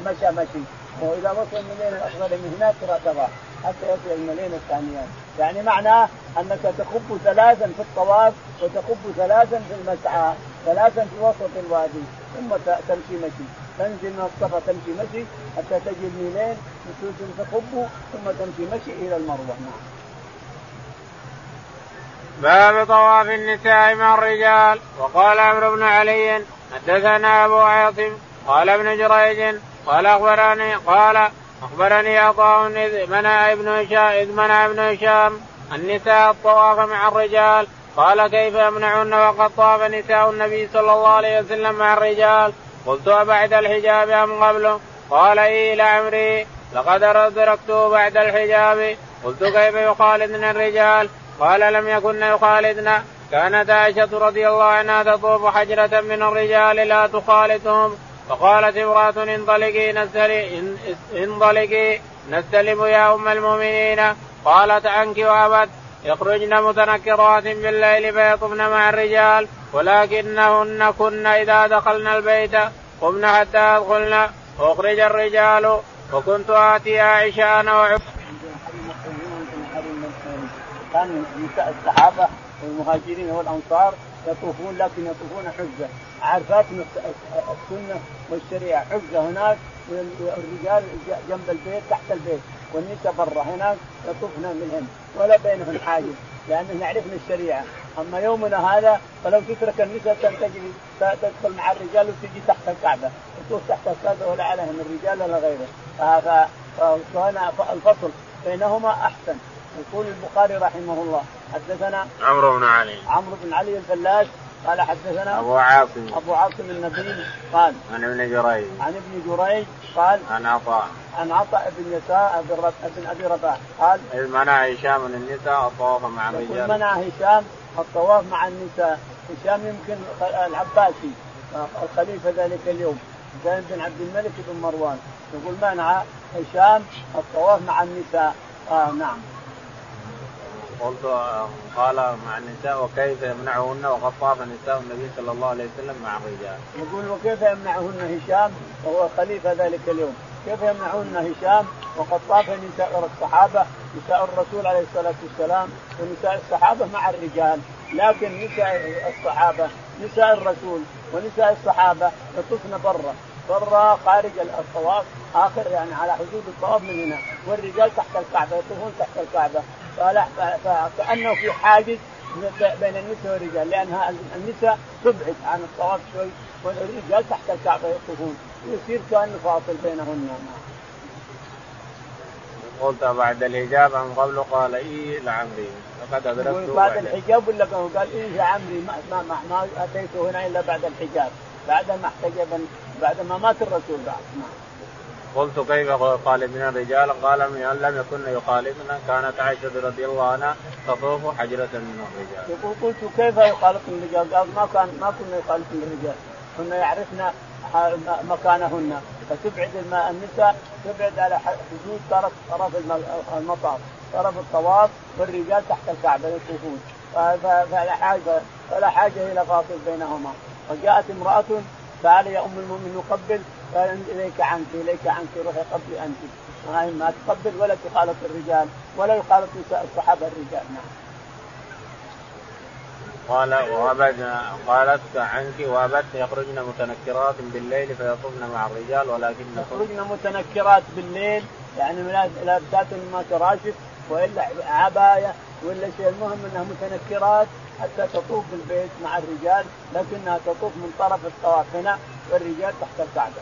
S2: مشى مشي. وإذا وصل المليون الاخضر من هناك تضع حتى يصل المليون الثانيان يعني معناه أنك تخب ثلاثا في الطواف وتخب ثلاثا في المسعى ثلاثا في وسط الوادي ثم تمشي مشي. تنزل من الصفا تمشي مشي حتى تجي الميلين تخب ثم تمشي مشي إلى المروة. نعم.
S1: باب طواف النساء مع الرجال. وقال عمرو بن علي حدثنا أبو عاصم قال ابن جريج قال اخبرني قال أخبرني عطاء إذ منع ابن هشام إذ منع ابن هشام النساء الطواف مع الرجال. قال كيف يمنعون وقد طاف نساء النبي صلى الله عليه وسلم مع الرجال؟ قلت أبعد الحجاب أم قبله؟ قال إي لعمري لقد أدركته بعد الحجاب. قلت كيف يخالدن الرجال؟ قال لم يكن يخالدن. كانت عائشة رضي الله عنها تطوف حجرة من الرجال لا تخالطهم. فقالت امرأة انطلقي نستلم انطلقي نستلم يا أم المؤمنين. قالت عنك وأبت يخرجن متنكرات بالليل فيطفن مع الرجال ولكنهن كن إذا دخلن البيت. قمن حتى يدخلن وأخرج الرجال. وكنت آتي عائشة أنا
S2: كان نساء الصحابة والمهاجرين والأنصار. يطوفون لكن يطوفون حجة. عارفات السنة والشريعة. حجة هناك الرجال جنب البيت تحت البيت. والنساء برا هناك يطوفن منهن ولا بينهن حاجز لأنه يعرفن الشريعة. أما يومنا هذا فلو تترك النساء تجري تدخل مع الرجال وتجي تحت الكعبة. تطوف تحت الكعبة ولا عليهم الرجال ولا غيره. فهنا الفصل بينهما أحسن. يقول البخاري رحمه الله حدثنا
S1: عمرو بن علي.
S2: عمرو بن علي الفلاس قال حدثنا
S1: أبو عاصم.
S2: أبو عاصم النبيل قال
S1: عن ابن جريج.
S2: عن ابن جريج قال
S1: عن عطاء.
S2: عن عطاء بن يسار بن أبي رباح قال
S1: إذ منع هشام من النساء الطواف مع الرجال.
S2: منع هشام الطواف مع النساء. هشام يمكن العباسي الخليفة ذلك اليوم زين بن عبد الملك بن مروان. يقول منع هشام الطواف مع النساء. آه نعم.
S1: قلت قال مع النساء وكيف يمنعهن وقد طاف نساء النبي صلى الله عليه وسلم مع الرجال.
S2: يقول وكيف يمنعهن هشام؟ وهو خليفة ذلك اليوم، كيف يمنعهن هشام وقد طاف نساء الصحابة نساء الرسول عليه الصلاة والسلام ونساء الصحابة مع الرجال، لكن نساء الصحابة نساء الرسول ونساء الصحابة يطفن برا. برا خارج الطواف آخر يعني على حدود الطواف من هنا. والرجال تحت الكعبة يطوفون تحت الكعبة. فكانه في حاجز بين النساء والرجال لانها النساء تبعد عن الطواف شوي والرجال تحت الكعبة يطوفون. يصير كانه فاصل بينهن
S1: قلت بعد الحجاب عن قبل قال إي لعمري
S2: لقد ادركته بعد الحجاب ولا قال إي لعمري ما, ما, ما, ما اتيته هنا إلا بعد الحجاب بعد ما احتجب بعد ما مات الرسول بعد. نعم
S1: قلت كيف يخالفنا الرجال؟ قال من لم يكن يخالفنا كانت عائشة رضي الله عنها تطوف حجرة من الرجال.
S2: يقول قلت كيف يخالفنا الرجال؟ قال ما كان ما كنا يخالفنا الرجال كنا يعرفنا مكانهن. فتبعد النساء تبعد على حدود طرف طرف المطاف. طرف الطواف والرجال تحت الكعبة يطوفون. فلا حاجة فلا حاجة إلى فاصل بينهما. فجاءت امرأة قال يا أم المؤمنين نقبل قال إليك عنك إليك عنك روحي قبلي أنت ما تقبل ولا تخالط الرجال ولا يخالط نساء الصحابة الرجال نعم.
S1: قال وأبد قالت عنك وابت يخرجن متنكرات بالليل فيطفن مع الرجال ولكن
S2: يخرجن متنكرات بالليل يعني لابسات ما تراشف وإلا عباية ولا شيء المهم إنها متنكرات حتى تطوف بالبيت مع الرجال لكنها تطوف من طرف الطواف هنا والرجال تحت الكعبه.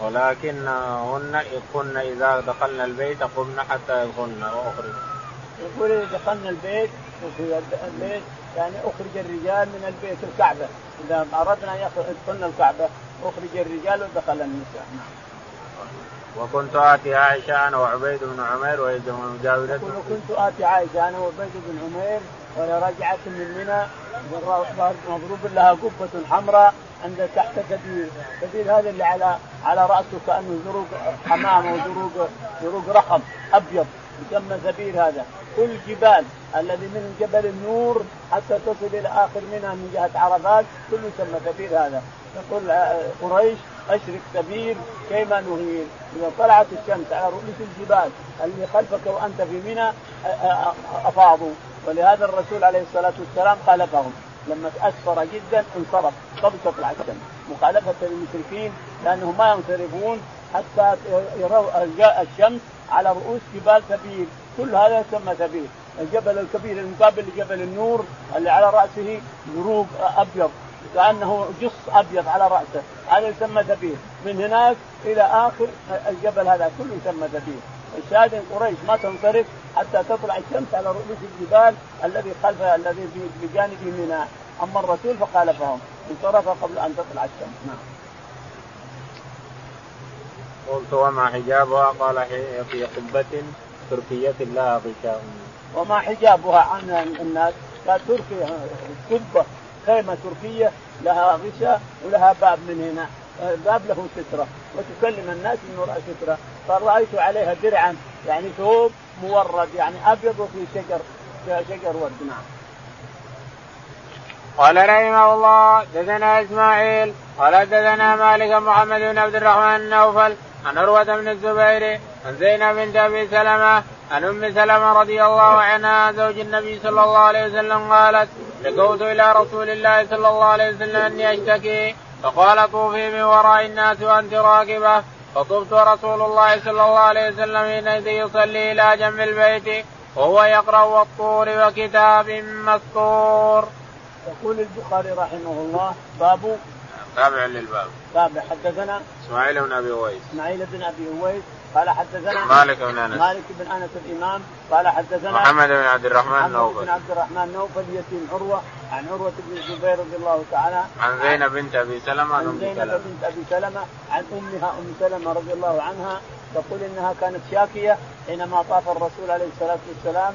S1: ولكنهن كن إذا دخلنا البيت قمنا حتى يدخلن وأخرج.
S2: يقول إذا دخلنا البيت وفي البيت يعني أخرج الرجال من البيت الكعبة إذا أردنا أن يدخلن الكعبة أخرج الرجال ودخل النساء.
S1: وكنت آتي عائشة أنا وعبيد بن عمير وهي مجاورته.
S2: وكنت آتي عائشة أنا وعبيد بن عمير وهي رجعت من منى مضروب لها قبة حمراء عند تحت سبيل، سبيل هذا اللي على على رأسه كأنه زروق حمامه وزروق زروق رخم أبيض. يسمى سبيل هذا، كل جبال الذي من جبل النور حتى تصل إلى آخر منها من جهة عرفات كله يسمى سبيل هذا، يقول قريش أشرك سبيل كيما نهيل. إذا طلعت الشمس على رؤوس الجبال اللي خلفك وأنت في منى أفاضوا. ولهذا الرسول عليه الصلاة والسلام خالفهم. لما أسفر جدا انصرف. قبل تطلع الشمس. مخالفة للمشركين لأنهم ما ينصرفون حتى يروا الشمس على رؤوس جبال سبيل. كل هذا يسمى سبيل. الجبل الكبير المقابل لجبل النور اللي على رأسه دروب أبيض. كانه جص أبيض على رأسه. هذا يسمى سبيل من هناك إلى آخر الجبل هذا كله يسمى سبيل الشاهد قريش ما تنصرف حتى تطلع الشمس على رؤوس الجبال الذي خلفها الذي بجانب منى أما الرسول فخالفهم انصرف قبل أن تطلع الشمس. نعم.
S1: قلت وما حجابها؟ قال في قبة تركية لها غشاء.
S2: وما حجابها عن الناس؟ قال تركيا قبة. خيمة تركية لها غشاء ولها باب من هنا. باب له سترة. وتكلم الناس من وراء سترة. قال رأيت عليها درعا يعني ثوب مورد يعني أبيض وفي شجر شجر ورد. نعم.
S1: قال رحمه الله دثنا إسماعيل قال دثنا مالك محمد بن عبد الرحمن النوفل عن عروة بن الزبير عن زينب بنت أبي سلمة عن أم سلمة رضي الله عنها زوج النبي صلى الله عليه وسلم قالت شكوت إلى رسول الله صلى الله عليه وسلم أني أشتكي فقال طوفي من وراء الناس وأنت راكبة فطفت رسول الله صلى الله عليه وسلم حينئذ يصلي إلى جنب البيت وهو يقرأ والطور وكتاب مسطور.
S2: يقول البخاري رحمه الله باب
S1: تابع للباب.
S2: تابع. حدثنا
S1: إسماعيل بن أبي أويس.
S2: إسماعيل بن أبي أويس. قال حدثنا
S1: مالك بن أنس.
S2: مالك بن أنس الإمام. قال حدثنا
S1: محمد بن عبد الرحمن
S2: نوفل. بن عبد الرحمن نوفل يتيم عروة. عن عروة بن الزبير رضي الله تعالى.
S1: عن زينب بنت أبي سلمة عن
S2: زينب بنت أبي سلمة. عن أمها أم سلمة رضي الله عنها. تقول إنها كانت شاكية حينما طاف الرسول عليه الصلاة والسلام.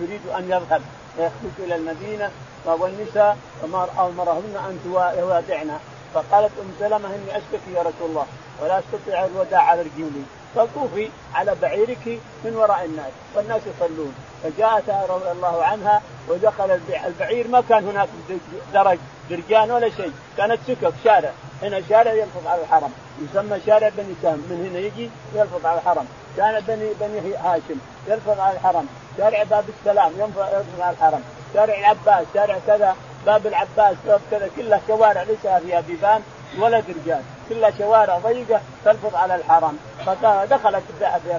S2: يريد أن يذهب. يخرج إلى المدينة. والنساء امرهن أن يوادعن فقالت أم سلمة إني أشتكي يا رسول الله ولا استطيع الوداع على رجلي فطوفي على بعيرك من وراء الناس والناس يصلون. فجاءتها رضي الله عنها ودخل البعير. ما كان هناك درج درجان ولا شيء. كانت سكك شارع. هنا شارع يلفظ على الحرم. يسمى شارع بني سهم. من هنا يجي يلفظ على الحرم. كان بني بني هاشم. يلفظ على الحرم. شارع باب السلام. يلفظ على الحرم. شارع العباس. شارع كذا. باب العباس باب كذا كلها شوارع ليس فيها بيبان ولا درجان كلها شوارع ضيقة تلفظ على الحرم. فدخلت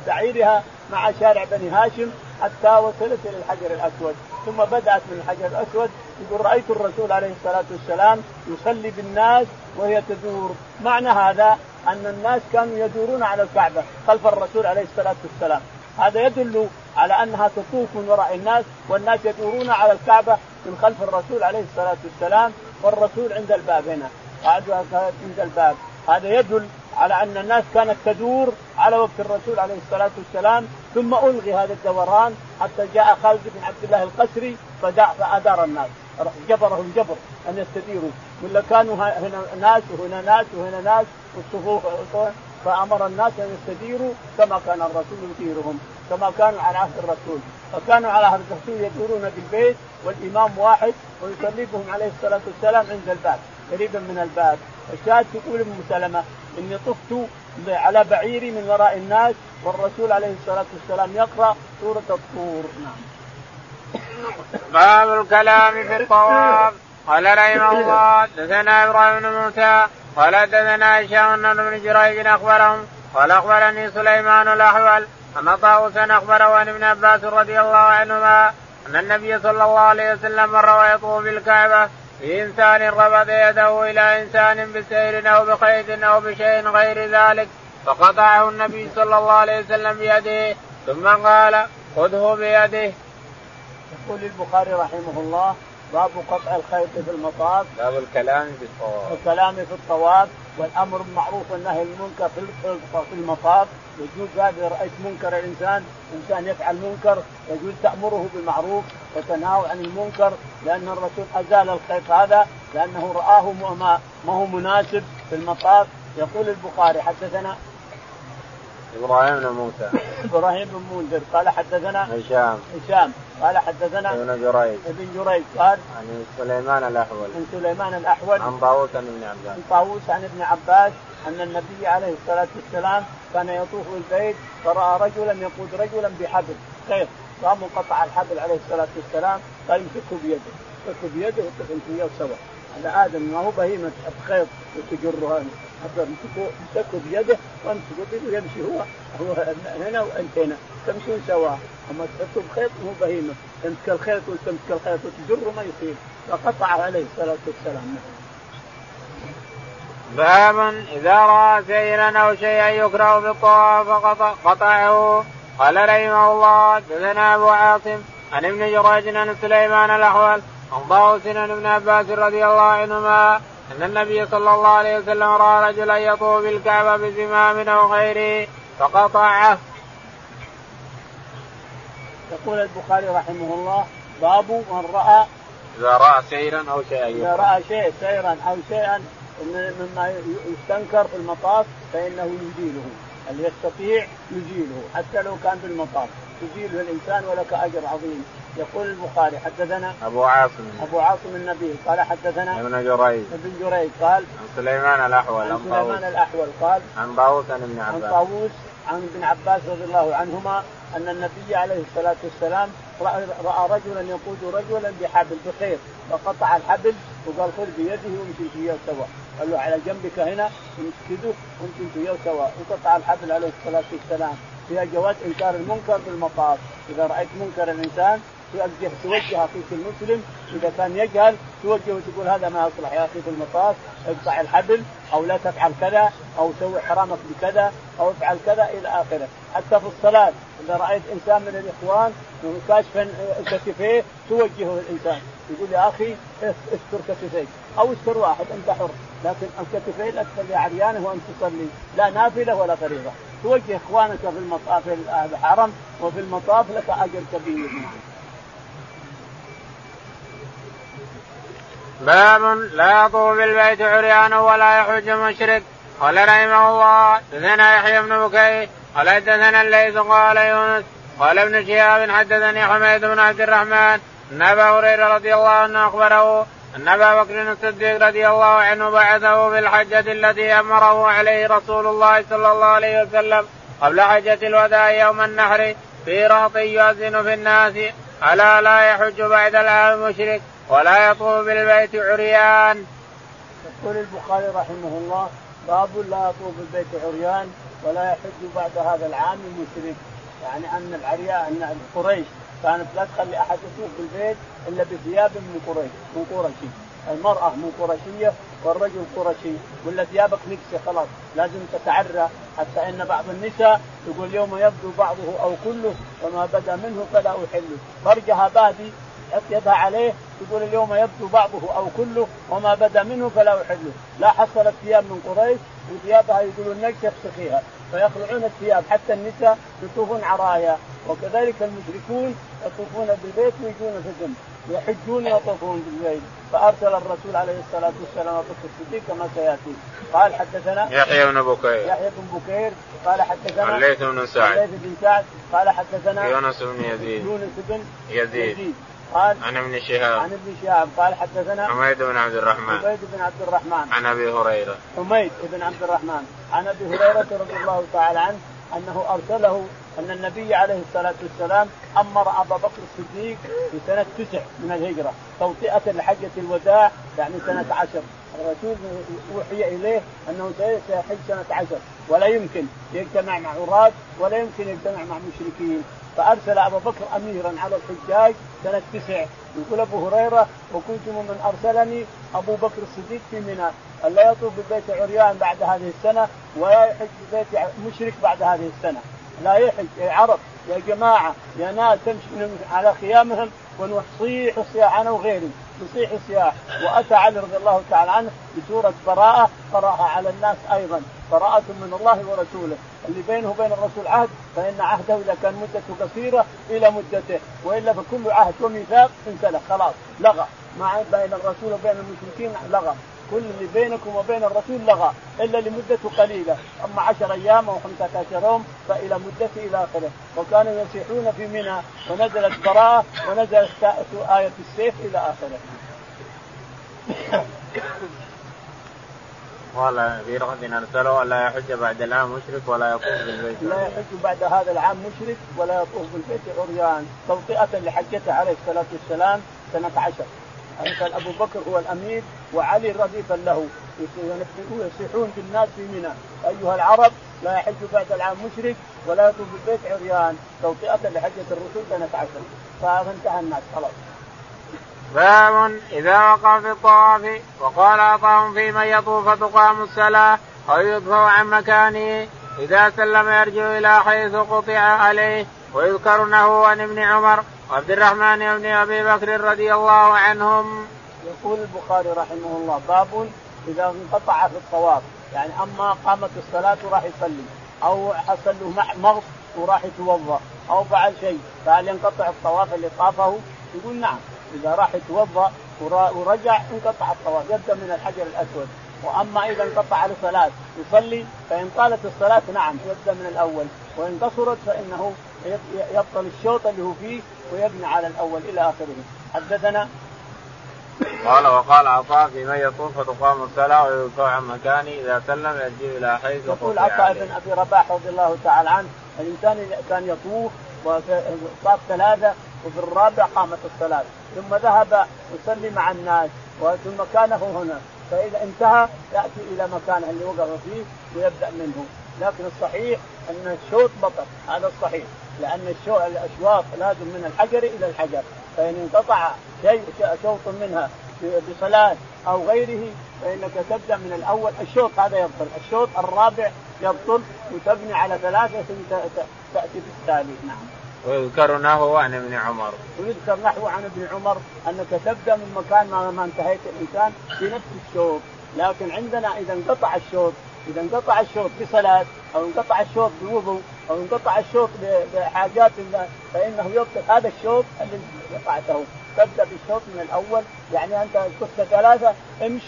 S2: بعيرها مع شارع بني هاشم حتى وصلت إلى الحجر الأسود. ثم بدأت من الحجر الأسود يقول رأيت الرسول عليه الصلاة والسلام يصلي بالناس وهي تدور. معنى هذا أن الناس كانوا يدورون على الكعبة خلف الرسول عليه الصلاة والسلام. هذا يدل على أنها تطوف من وراء الناس والناس يدورون على الكعبة من خلف الرسول عليه الصلاة والسلام والرسول عند الباب هنا. قعدوا عند الباب. هذا يدل على أن الناس كانت تدور على وقت الرسول عليه الصلاة والسلام ثم ألغي هذا الدوران حتى جاء خالد بن عبد الله القسري فأدار الناس. جبرهم جبر أن يستديروا. ولا كانوا هنا ناس وهنا ناس وهنا ناس والصفوف فأمر الناس أن يستديروا كما كان الرسول يديرهم. كما كانوا على عهد الرسول. فكانوا على عهد الرسول يدورون بالبيت والإمام واحد ويصلي بهم عليه الصلاة والسلام عند الباب قريبا من الباب. الشاهد تقول أم سلمة إني طفت على بعيري من وراء الناس والرسول عليه الصلاة والسلام يقرأ سورة الطور. نعم.
S1: باب الكلام في الطواف. قال رحمه الله دثنا إبراهيم بن موسى قال دثنا هشام بن جريج أخبرهم قال أخبرني سليمان الأحول ان طاووسا أخبره عن ابن عباس رضي الله عنهما أن النبي صلى الله عليه وسلم مر ويطوف بالكعبة في إنسان ربط يده إلى إنسان بسير أو بخيط أو بشيء غير ذلك فقطعه النبي صلى الله عليه وسلم بيده ثم قال خذه بيده.
S2: يقول البخاري رحمه الله باب قطع الخيط في المطاف
S1: باب الكلام في الطواف
S2: الكلام في الطواف والأمر بالمعروف والنهي المنكر في المطاف يجوز اذا رأيت منكر الإنسان إنسان يفعل منكر يجوز تأمره بالمعروف وتنهاه عن المنكر لأن الرسول أزال الخيط هذا لأنه رآه ما هو مناسب في المطاف. يقول البخاري حدثنا؟
S1: إبراهيم بن موسى.
S2: إبراهيم بن منذر قال حدثنا؟
S1: هشام.
S2: هشام. قال حدثنا
S1: ابن جريج.
S2: ابن جريج قال
S1: عن سليمان الأحول.
S2: عن سليمان الأحول.
S1: عن طاووس عن ابن عباس.
S2: عن طاووس عن ابن عباس أن النبي عليه الصلاة والسلام كان يطوف البيت فرأى رجلا يقود رجلا بحبل. خير قام قطع الحبل عليه الصلاة والسلام قال يمسكه بيده. يمسكه بيده وياه سوا هذا آدم ما هو بهيمة خيط وتجره امسكه بيده وامسكه بيده ويمشي هو. هو هنا وانت هنا تمشون سوا. أما تمسكه بخيط مو بهيمة. تمسك الخيط وتمسك الخيط وتجره ما يصير. فقطع عليه الصلاة والسلام.
S1: باب إذا رأى سيرا أو شيئا يكره بالطواف فقطعه قال رحمه الله حدثنا أبو عاصم عن ابن جريج عن سليمان الأحول طاووس عن ابن عباس رضي الله عنهما أن النبي صلى الله عليه وسلم رأى رجلا يطوف بالكعبة بزمام أو غيره فقطعه.
S2: يقول البخاري رحمه الله باب من رأى
S1: إذا رأى سيرا أو شيئا
S2: إذا رأى شيء سيرا أو شيئا مما يستنكر في المطاف فإنه يزيله اللي يستطيع يزيله حتى لو كان في المطاف يزيله الإنسان ولك أجر عظيم. يقول البخاري حدثنا
S1: أبو عاصم.
S2: أبو عاصم النبي. قال حدثنا
S1: ابن جريج.
S2: ابن جريج قال
S1: عن سليمان الأحول
S2: عن سليمان الأحول قال
S1: عن طاووس عن ابن عباس.
S2: عن طاووس عن ابن عباس رضي الله عنهما أن النبي عليه الصلاة والسلام رأى رجلا يقود رجلا بحبل بخير فقطع الحبل وقال خذ بيده وامشي فيه سوا. قال له على جنبك هنا امسكده وامشي فيه سوا. وقطع الحبل عليه الصلاة والسلام. فيها جواز إنكار المنكر بالمطاف إذا رأيت منكر الإنسان توجه توجه اخيك المسلم إذا كان يجهل توجه وتقول هذا ما يصلح يا أخي في المطاف. اقطع الحبل أو لا تفعل كذا أو سوي حرامك بكذا أو افعل كذا إلى آخره. حتى في الصلاة إذا رأيت إنسان من الإخوان كاشفا كتفيه توجهه الانسان يقول يا أخي استر كتفيك. أو استر واحد أنت حر. لكن الكتفين لا تخلي عريانه وانت تصلي. لا نافلة ولا فريضة. توجه إخوانك في المطاف في الحرم وفي المطاف لك أجر كبير.
S1: باب لا يطوف بالبيت عريان ولا يحج مشرك. قال رحمه الله حدثنا يحيى بن بكير قال حدثنا الليث قال يونس قال ابن شهاب حدثني حميد بن عبد الرحمن أن أبا هريرة رضي الله عنه أخبره أن أبا بكر الصديق رضي الله عنه بعثه في الحجة التي أمره عليه رسول الله صلى الله عليه وسلم قبل حجة الوداع يوم النحر في رهط يؤذن في الناس ألا لا يحج بعد العام مشرك. ولا يطوف بالبيت عريان.
S2: يقول البخاري رحمه الله باب لا يطوف بالبيت عريان ولا يحج بعد هذا العام مشرك يعني أن العريان أن قريش كانت لا تخلي أحد يطوف بالبيت إلا بثياب من قريش من قرشي. المرأة من قرشية والرجل قرشي. ولا ثيابك نكسة خلاص لازم تتعرى. حتى إن بعض النساء يقول يوم يبدو بعضه أو كله وما بدا منه فلا أحله. فرجها بادي يدها عليه تقول اليوم يبدو بعضه أو كله وما بدا منه فلا احله لا حصلت ثياب من قريش وثيابها يقولون نكشف فيها فيخلعون الثياب حتى النساء يطوفون عرايا. وكذلك المشركون يطوفون بالبيت ويجون في يحجون ويطوفون بالبيت. فأرسل الرسول عليه الصلاة والسلام أبو الصديق كما سيأتي. قال حدثنا
S1: يحيى بن بكير.
S2: يحيى بن بكير. قال حدثنا
S1: الليث بن سعد.
S2: الليث بن سعد. قال حدثنا
S1: يونس بن يزيد.
S2: يونس بن
S1: يزيد,
S2: يزيد. قال
S1: عن ابن شهاب.
S2: عن ابن شهاب. قال حدثنا
S1: حميد بن عبد الرحمن.
S2: حميد بن عبد الرحمن.
S1: عن أبي هريرة.
S2: حميد بن عبد الرحمن. عن أبي هريرة رضي الله تعالى عنه أنه أرسله أن النبي عليه الصلاة والسلام أمر أبا بكر الصديق في سنه تسع من الهجرة توطئة لحجة الوداع يعني سنة عشر. الرسول أوحي إليه أنه سيحج سنة عشر ولا يمكن يجتمع مع عراة ولا يمكن يجتمع مع مشركين. فأرسل ابا بكر أميرا على الحجاج سنة تسع. يقول أبو هريرة وكنت ممن أرسلني أبو بكر الصديق في منى. الا يطوف ببيت عريان بعد هذه السنة ولا يحج ببيت مشرك بعد هذه السنة. لا يحج يا عرب يا جماعة يا ناس تمشي على خيامهم ونصيح الصياح أنا وغيري نصيح الصياح. وأتى علي رضي الله تعالى عنه بسورة براءة قرأها على الناس أيضا. براءة من الله ورسوله. اللي بينه وبين الرسول عهد فإن عهده إذا كان مدته قصيرة إلى مدته. وإلا فكل عهد وميثاق انسلخ خلاص لغى. ما بين الرسول وبين المشركين لغى. كل اللي بينكم وبين الرسول لغى إلا لمده قليلة. أما عشر أيام أو خمسة عشر يوم فإلى مدته إلى آخره. وكانوا يسيحون في منى ونزلت براءة ونزلت آية السيف إلى آخره.
S1: قال في رغد أرسله الا يحج بعد العام مشرك ولا يطوف بالبيت.
S2: لا يحج بعد هذا العام مشرك ولا يطوف بالبيت عريان. توطئة لحجته عليه الصلاة والسلام سنة عشر. كان أبو بكر هو الأمير وعلي رديفا له. يصيحون في الناس في منى. أيها العرب لا يحج بعد العام مشرك ولا يطوف بالبيت عريان. توطئة لحجة الرسول سنة عشر. فانتهى الناس خلاص.
S1: باب إذا وقع في الطواف وقال أعطاهم في من يطوف تقام الصلاة أو يدفع عن مكانه إذا سلم يرجع إلى حيث قطع عليه ويذكر عن ابن عمر وعبد الرحمن بن أبي بكر رضي الله عنهم.
S2: يقول البخاري رحمه الله باب إذا انقطع في الطواف يعني أما قامت الصلاة وراح يصلي أو حصل له مغص وراح يتوضأ أو فعل شيء فهل ينقطع الطواف اللي طافه؟ يقول نعم إذا راح يتوضأ ورجع انقطع الطواف يبدأ من الحجر الأسود. وأما إذا انقطع الصلاة يصلي فإن طالت الصلاة نعم يبدأ من الأول. وإن قصرت فإنه يبطل الشوط اللي هو فيه ويبني على الأول إلى آخره. حدثنا؟
S1: قال وقال عطاء في من يطوف فتقام الصلاة ويرفع عن مكانه إذا سلم يرجع إلى حيث
S2: يقول عطاء بن أبي رباح رضي الله تعالى عنه الإنسان كان يطوف وطاف ثلاثة وفي الرابع قامت الصلاة. ثم ذهب يصلي مع الناس ثم كان هنا. فإذا انتهى يأتي إلى مكانه اللي وقف فيه ويبدأ منه. لكن الصحيح أن الشوط بطل. هذا الصحيح. لأن الأشواط لازم من الحجر إلى الحجر. فإن انقطع شيء شوط منها بصلاة أو غيره فإنك تبدأ من الأول. الشوط هذا يبطل. الشوط الرابع يبطل وتبني على ثلاثة ثم تأتي بالتالي نعم.
S1: ويذكر نحو عن ابن عمر.
S2: ويذكر نحو عن ابن عمر أنك تبدأ من مكان ما انتهيت الإنسان في نفس الشوط، لكن عندنا إذا انقطع الشوط إذا انقطع الشوط بصلاة أو انقطع الشوط بوضوء أو انقطع الشوط بحاجات فإنه يبطل هذا الشوط اللي قطعته تبدأ بالشوط من الأول يعني أنت كنت ثلاثة امش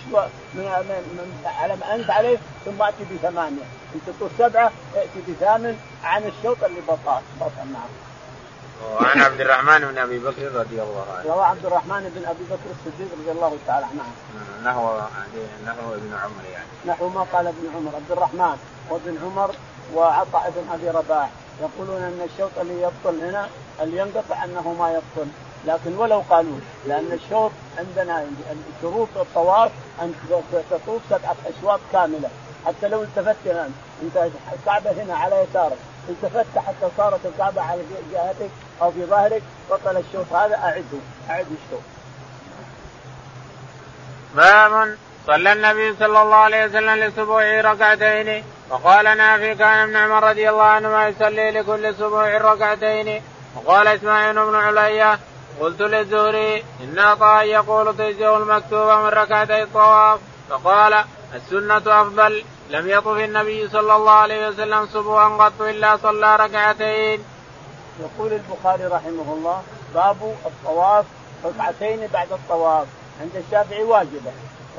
S2: على ما أنت عليه ثم أتي بثمانية. انت تقول سبعة ائتي بثامن عن الشوط اللي بطل بطل نعم
S1: وعن عبد الرحمن بن أبي بكر رضي الله عنه.
S2: روى عبد الرحمن بن أبي بكر الصديق رضي الله تعالى عنه.
S1: نحو نحو ابن عمر يعني.
S2: نحو ما قال ابن عمر عبد الرحمن وابن عمر وعطاء بن أبي رباح يقولون أن الشوط اللي يبطل هنا اللي ينقطع أنه ما يبطل لكن ولو قالوا لأن الشوط عندنا شروط الطواف أن تطوف سبعة أشواط كاملة حتى لو التفت الآن أنت الكعبة هنا على يسارك التفت حتى صارت الكعبة على جهتك أو في ظهرك بطل الشوط هذا أعده. أعد الشوط.
S1: باب صلى النبي صلى الله عليه وسلم لسبوع ركعتين. وقال نافي كان ابن عمر رضي الله عنهما يصلي لكل سبوع ركعتين. وقال إسماعيل بن عليا قلت للزهري إن عطاء يقول تجزئ المكتوبه من ركعتي الطواف. فقال السنة أفضل. لم يطف النبي صلى الله عليه وسلم سبوعا قط إلا صلى ركعتين.
S2: يقول البخاري رحمه الله باب الطواف ركعتين بعد الطواف. عند الشافعي واجبة.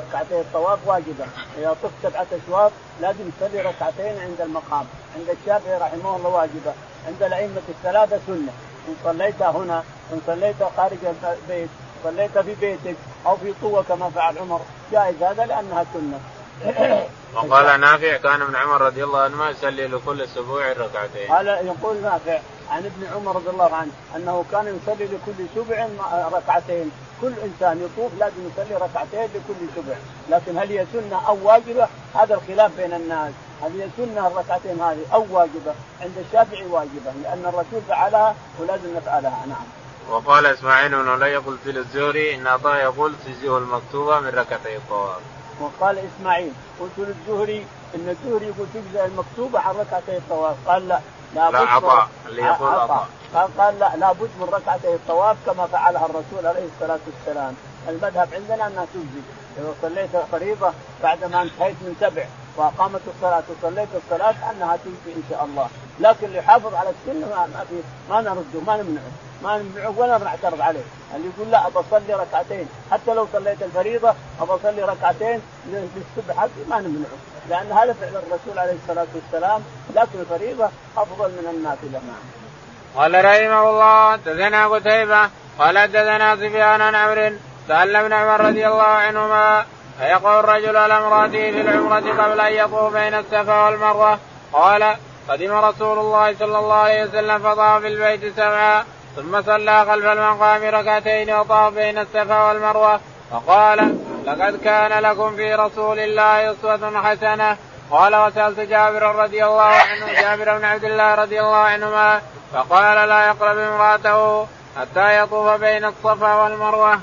S2: ركعتي الطواف واجبة. إذا طفت سبعة أشواط لازم تصلي ركعتين عند المقام. عند الشافعي رحمه الله واجبة. عند الأئمة الثلاثة سنة. إن صليت هنا إن صليت خارج البيت صليت في بيتك أو في طوة كما فعل عمر جائز هذا لأنها سنة.
S1: وقال نافع كان ابن عمر رضي الله عنهما يصلي لكل أسبوع ركعتين.
S2: قال يقول نافع عن ابن عمر رضي الله عنه أنه كان يصلي لكل سبع ركعتين، كل إنسان يطوف لازم يصلي ركعتين لكل سبع، لكن هل هي سنة أو واجبة؟ هذا الخلاف بين الناس، هل هي سنة الركعتين هذه أو واجبة؟ عند الشافعي واجبة لأن الرسول فعلها ولازم نفعلها نعم.
S1: وقال إسماعيل بن علي قلت للزهري إن عطاء يقول تجزئه المكتوبة من ركعتي الطواف.
S2: وقال إسماعيل قلت للزهري إن الزهري يقول تجزئ المكتوبة عن ركعتي الطواف قال لا
S1: لا, عطاء اللي يقول عطاء.
S2: قال, قال لا لابد من ركعتي الطواف كما فعلها الرسول عليه الصلاة والسلام. المذهب عندنا أنها تجزي إذا صليت فريضه بعد ما انتهيت من سبع وأقامت الصلاة وصليت الصلاة أنها تجزي إن شاء الله. لكن اللي يحافظ على السنة ما, ما في ما نرده ما نمنعه ما نمنعك ولا نعترض عليه. اللي يقول لا ابى أصلي ركعتين. حتى لو صليت الفريضة ابى أصلي ركعتين للصبح. حقي ما نمنعه لأن هذا فعل الرسول عليه الصلاة والسلام. لكن الفريضة أفضل من النافله نعم.
S1: قال رحمه الله حدثنا قتيبة قال حدثنا سفيان عن عمرو. سأل ابن عمر رضي الله عنهما فيقول الرجل على امرأته في العمرة قبل أن يطوف بين الصفا والمروة؟ قال قدم رسول الله صلى الله عليه وسلم فطاف في البيت سبعا. ثم صلى خلف المقام ركعتين وطاف بين الصفا والمروة فقال لقد كان لكم في رسول الله أسوة حسنة قال وسألت جابر رضي الله عنه جابر بن عبد الله رضي الله عنهما فقال لا يقرب امرأته حتى يطوف بين الصفا والمروة.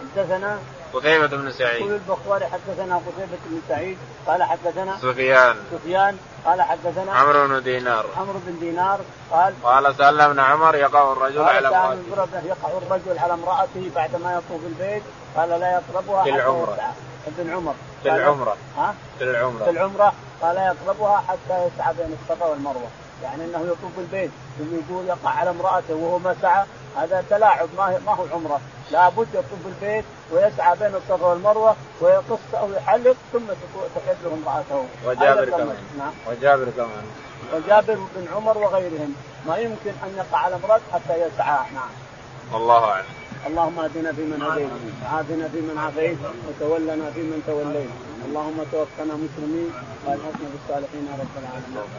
S2: حدثنا
S1: قتيبة بن سعيد.
S2: يقول البخاري حدثنا قتيبة بن سعيد قال حدثنا
S1: سفيان.
S2: سفيان قال حدثنا
S1: عمرو بن دينار.
S2: عمرو بن دينار قال
S1: قال سأل ابن عمر يقع الرجل على
S2: امرأته. يقع الرجل على امرأته بعدما يطوف البيت قال لا يقربها
S1: في العمرة.
S2: ابن عمر.
S1: في العمرة.
S2: ها؟
S1: في العمرة.
S2: في العمرة قال لا يقربها حتى يسعى بين الصفا والمروة. يعني إنه يطوف البيت يقول يقع على امرأته وهو ما سعى هذا تلاعب ما ما هو عمره. لابد يطوف البيت ويسعى بين الصفا والمروة ويقص أو يحلق ثم تحل امرأته.
S1: وجابر كمان. نعم. وجابر كمان.
S2: وجابر بن عمر وغيرهم. ما يمكن أن يقع على امراته حتى يسعى. نعم.
S1: الله أعلم.
S2: اللهم اهدنا فيمن هديت. وعافنا فيمن عافيت. وتولنا فيمن توليت. اللهم توفنا مسلمين. وألحقنا بالصالحين يا رب العالمين.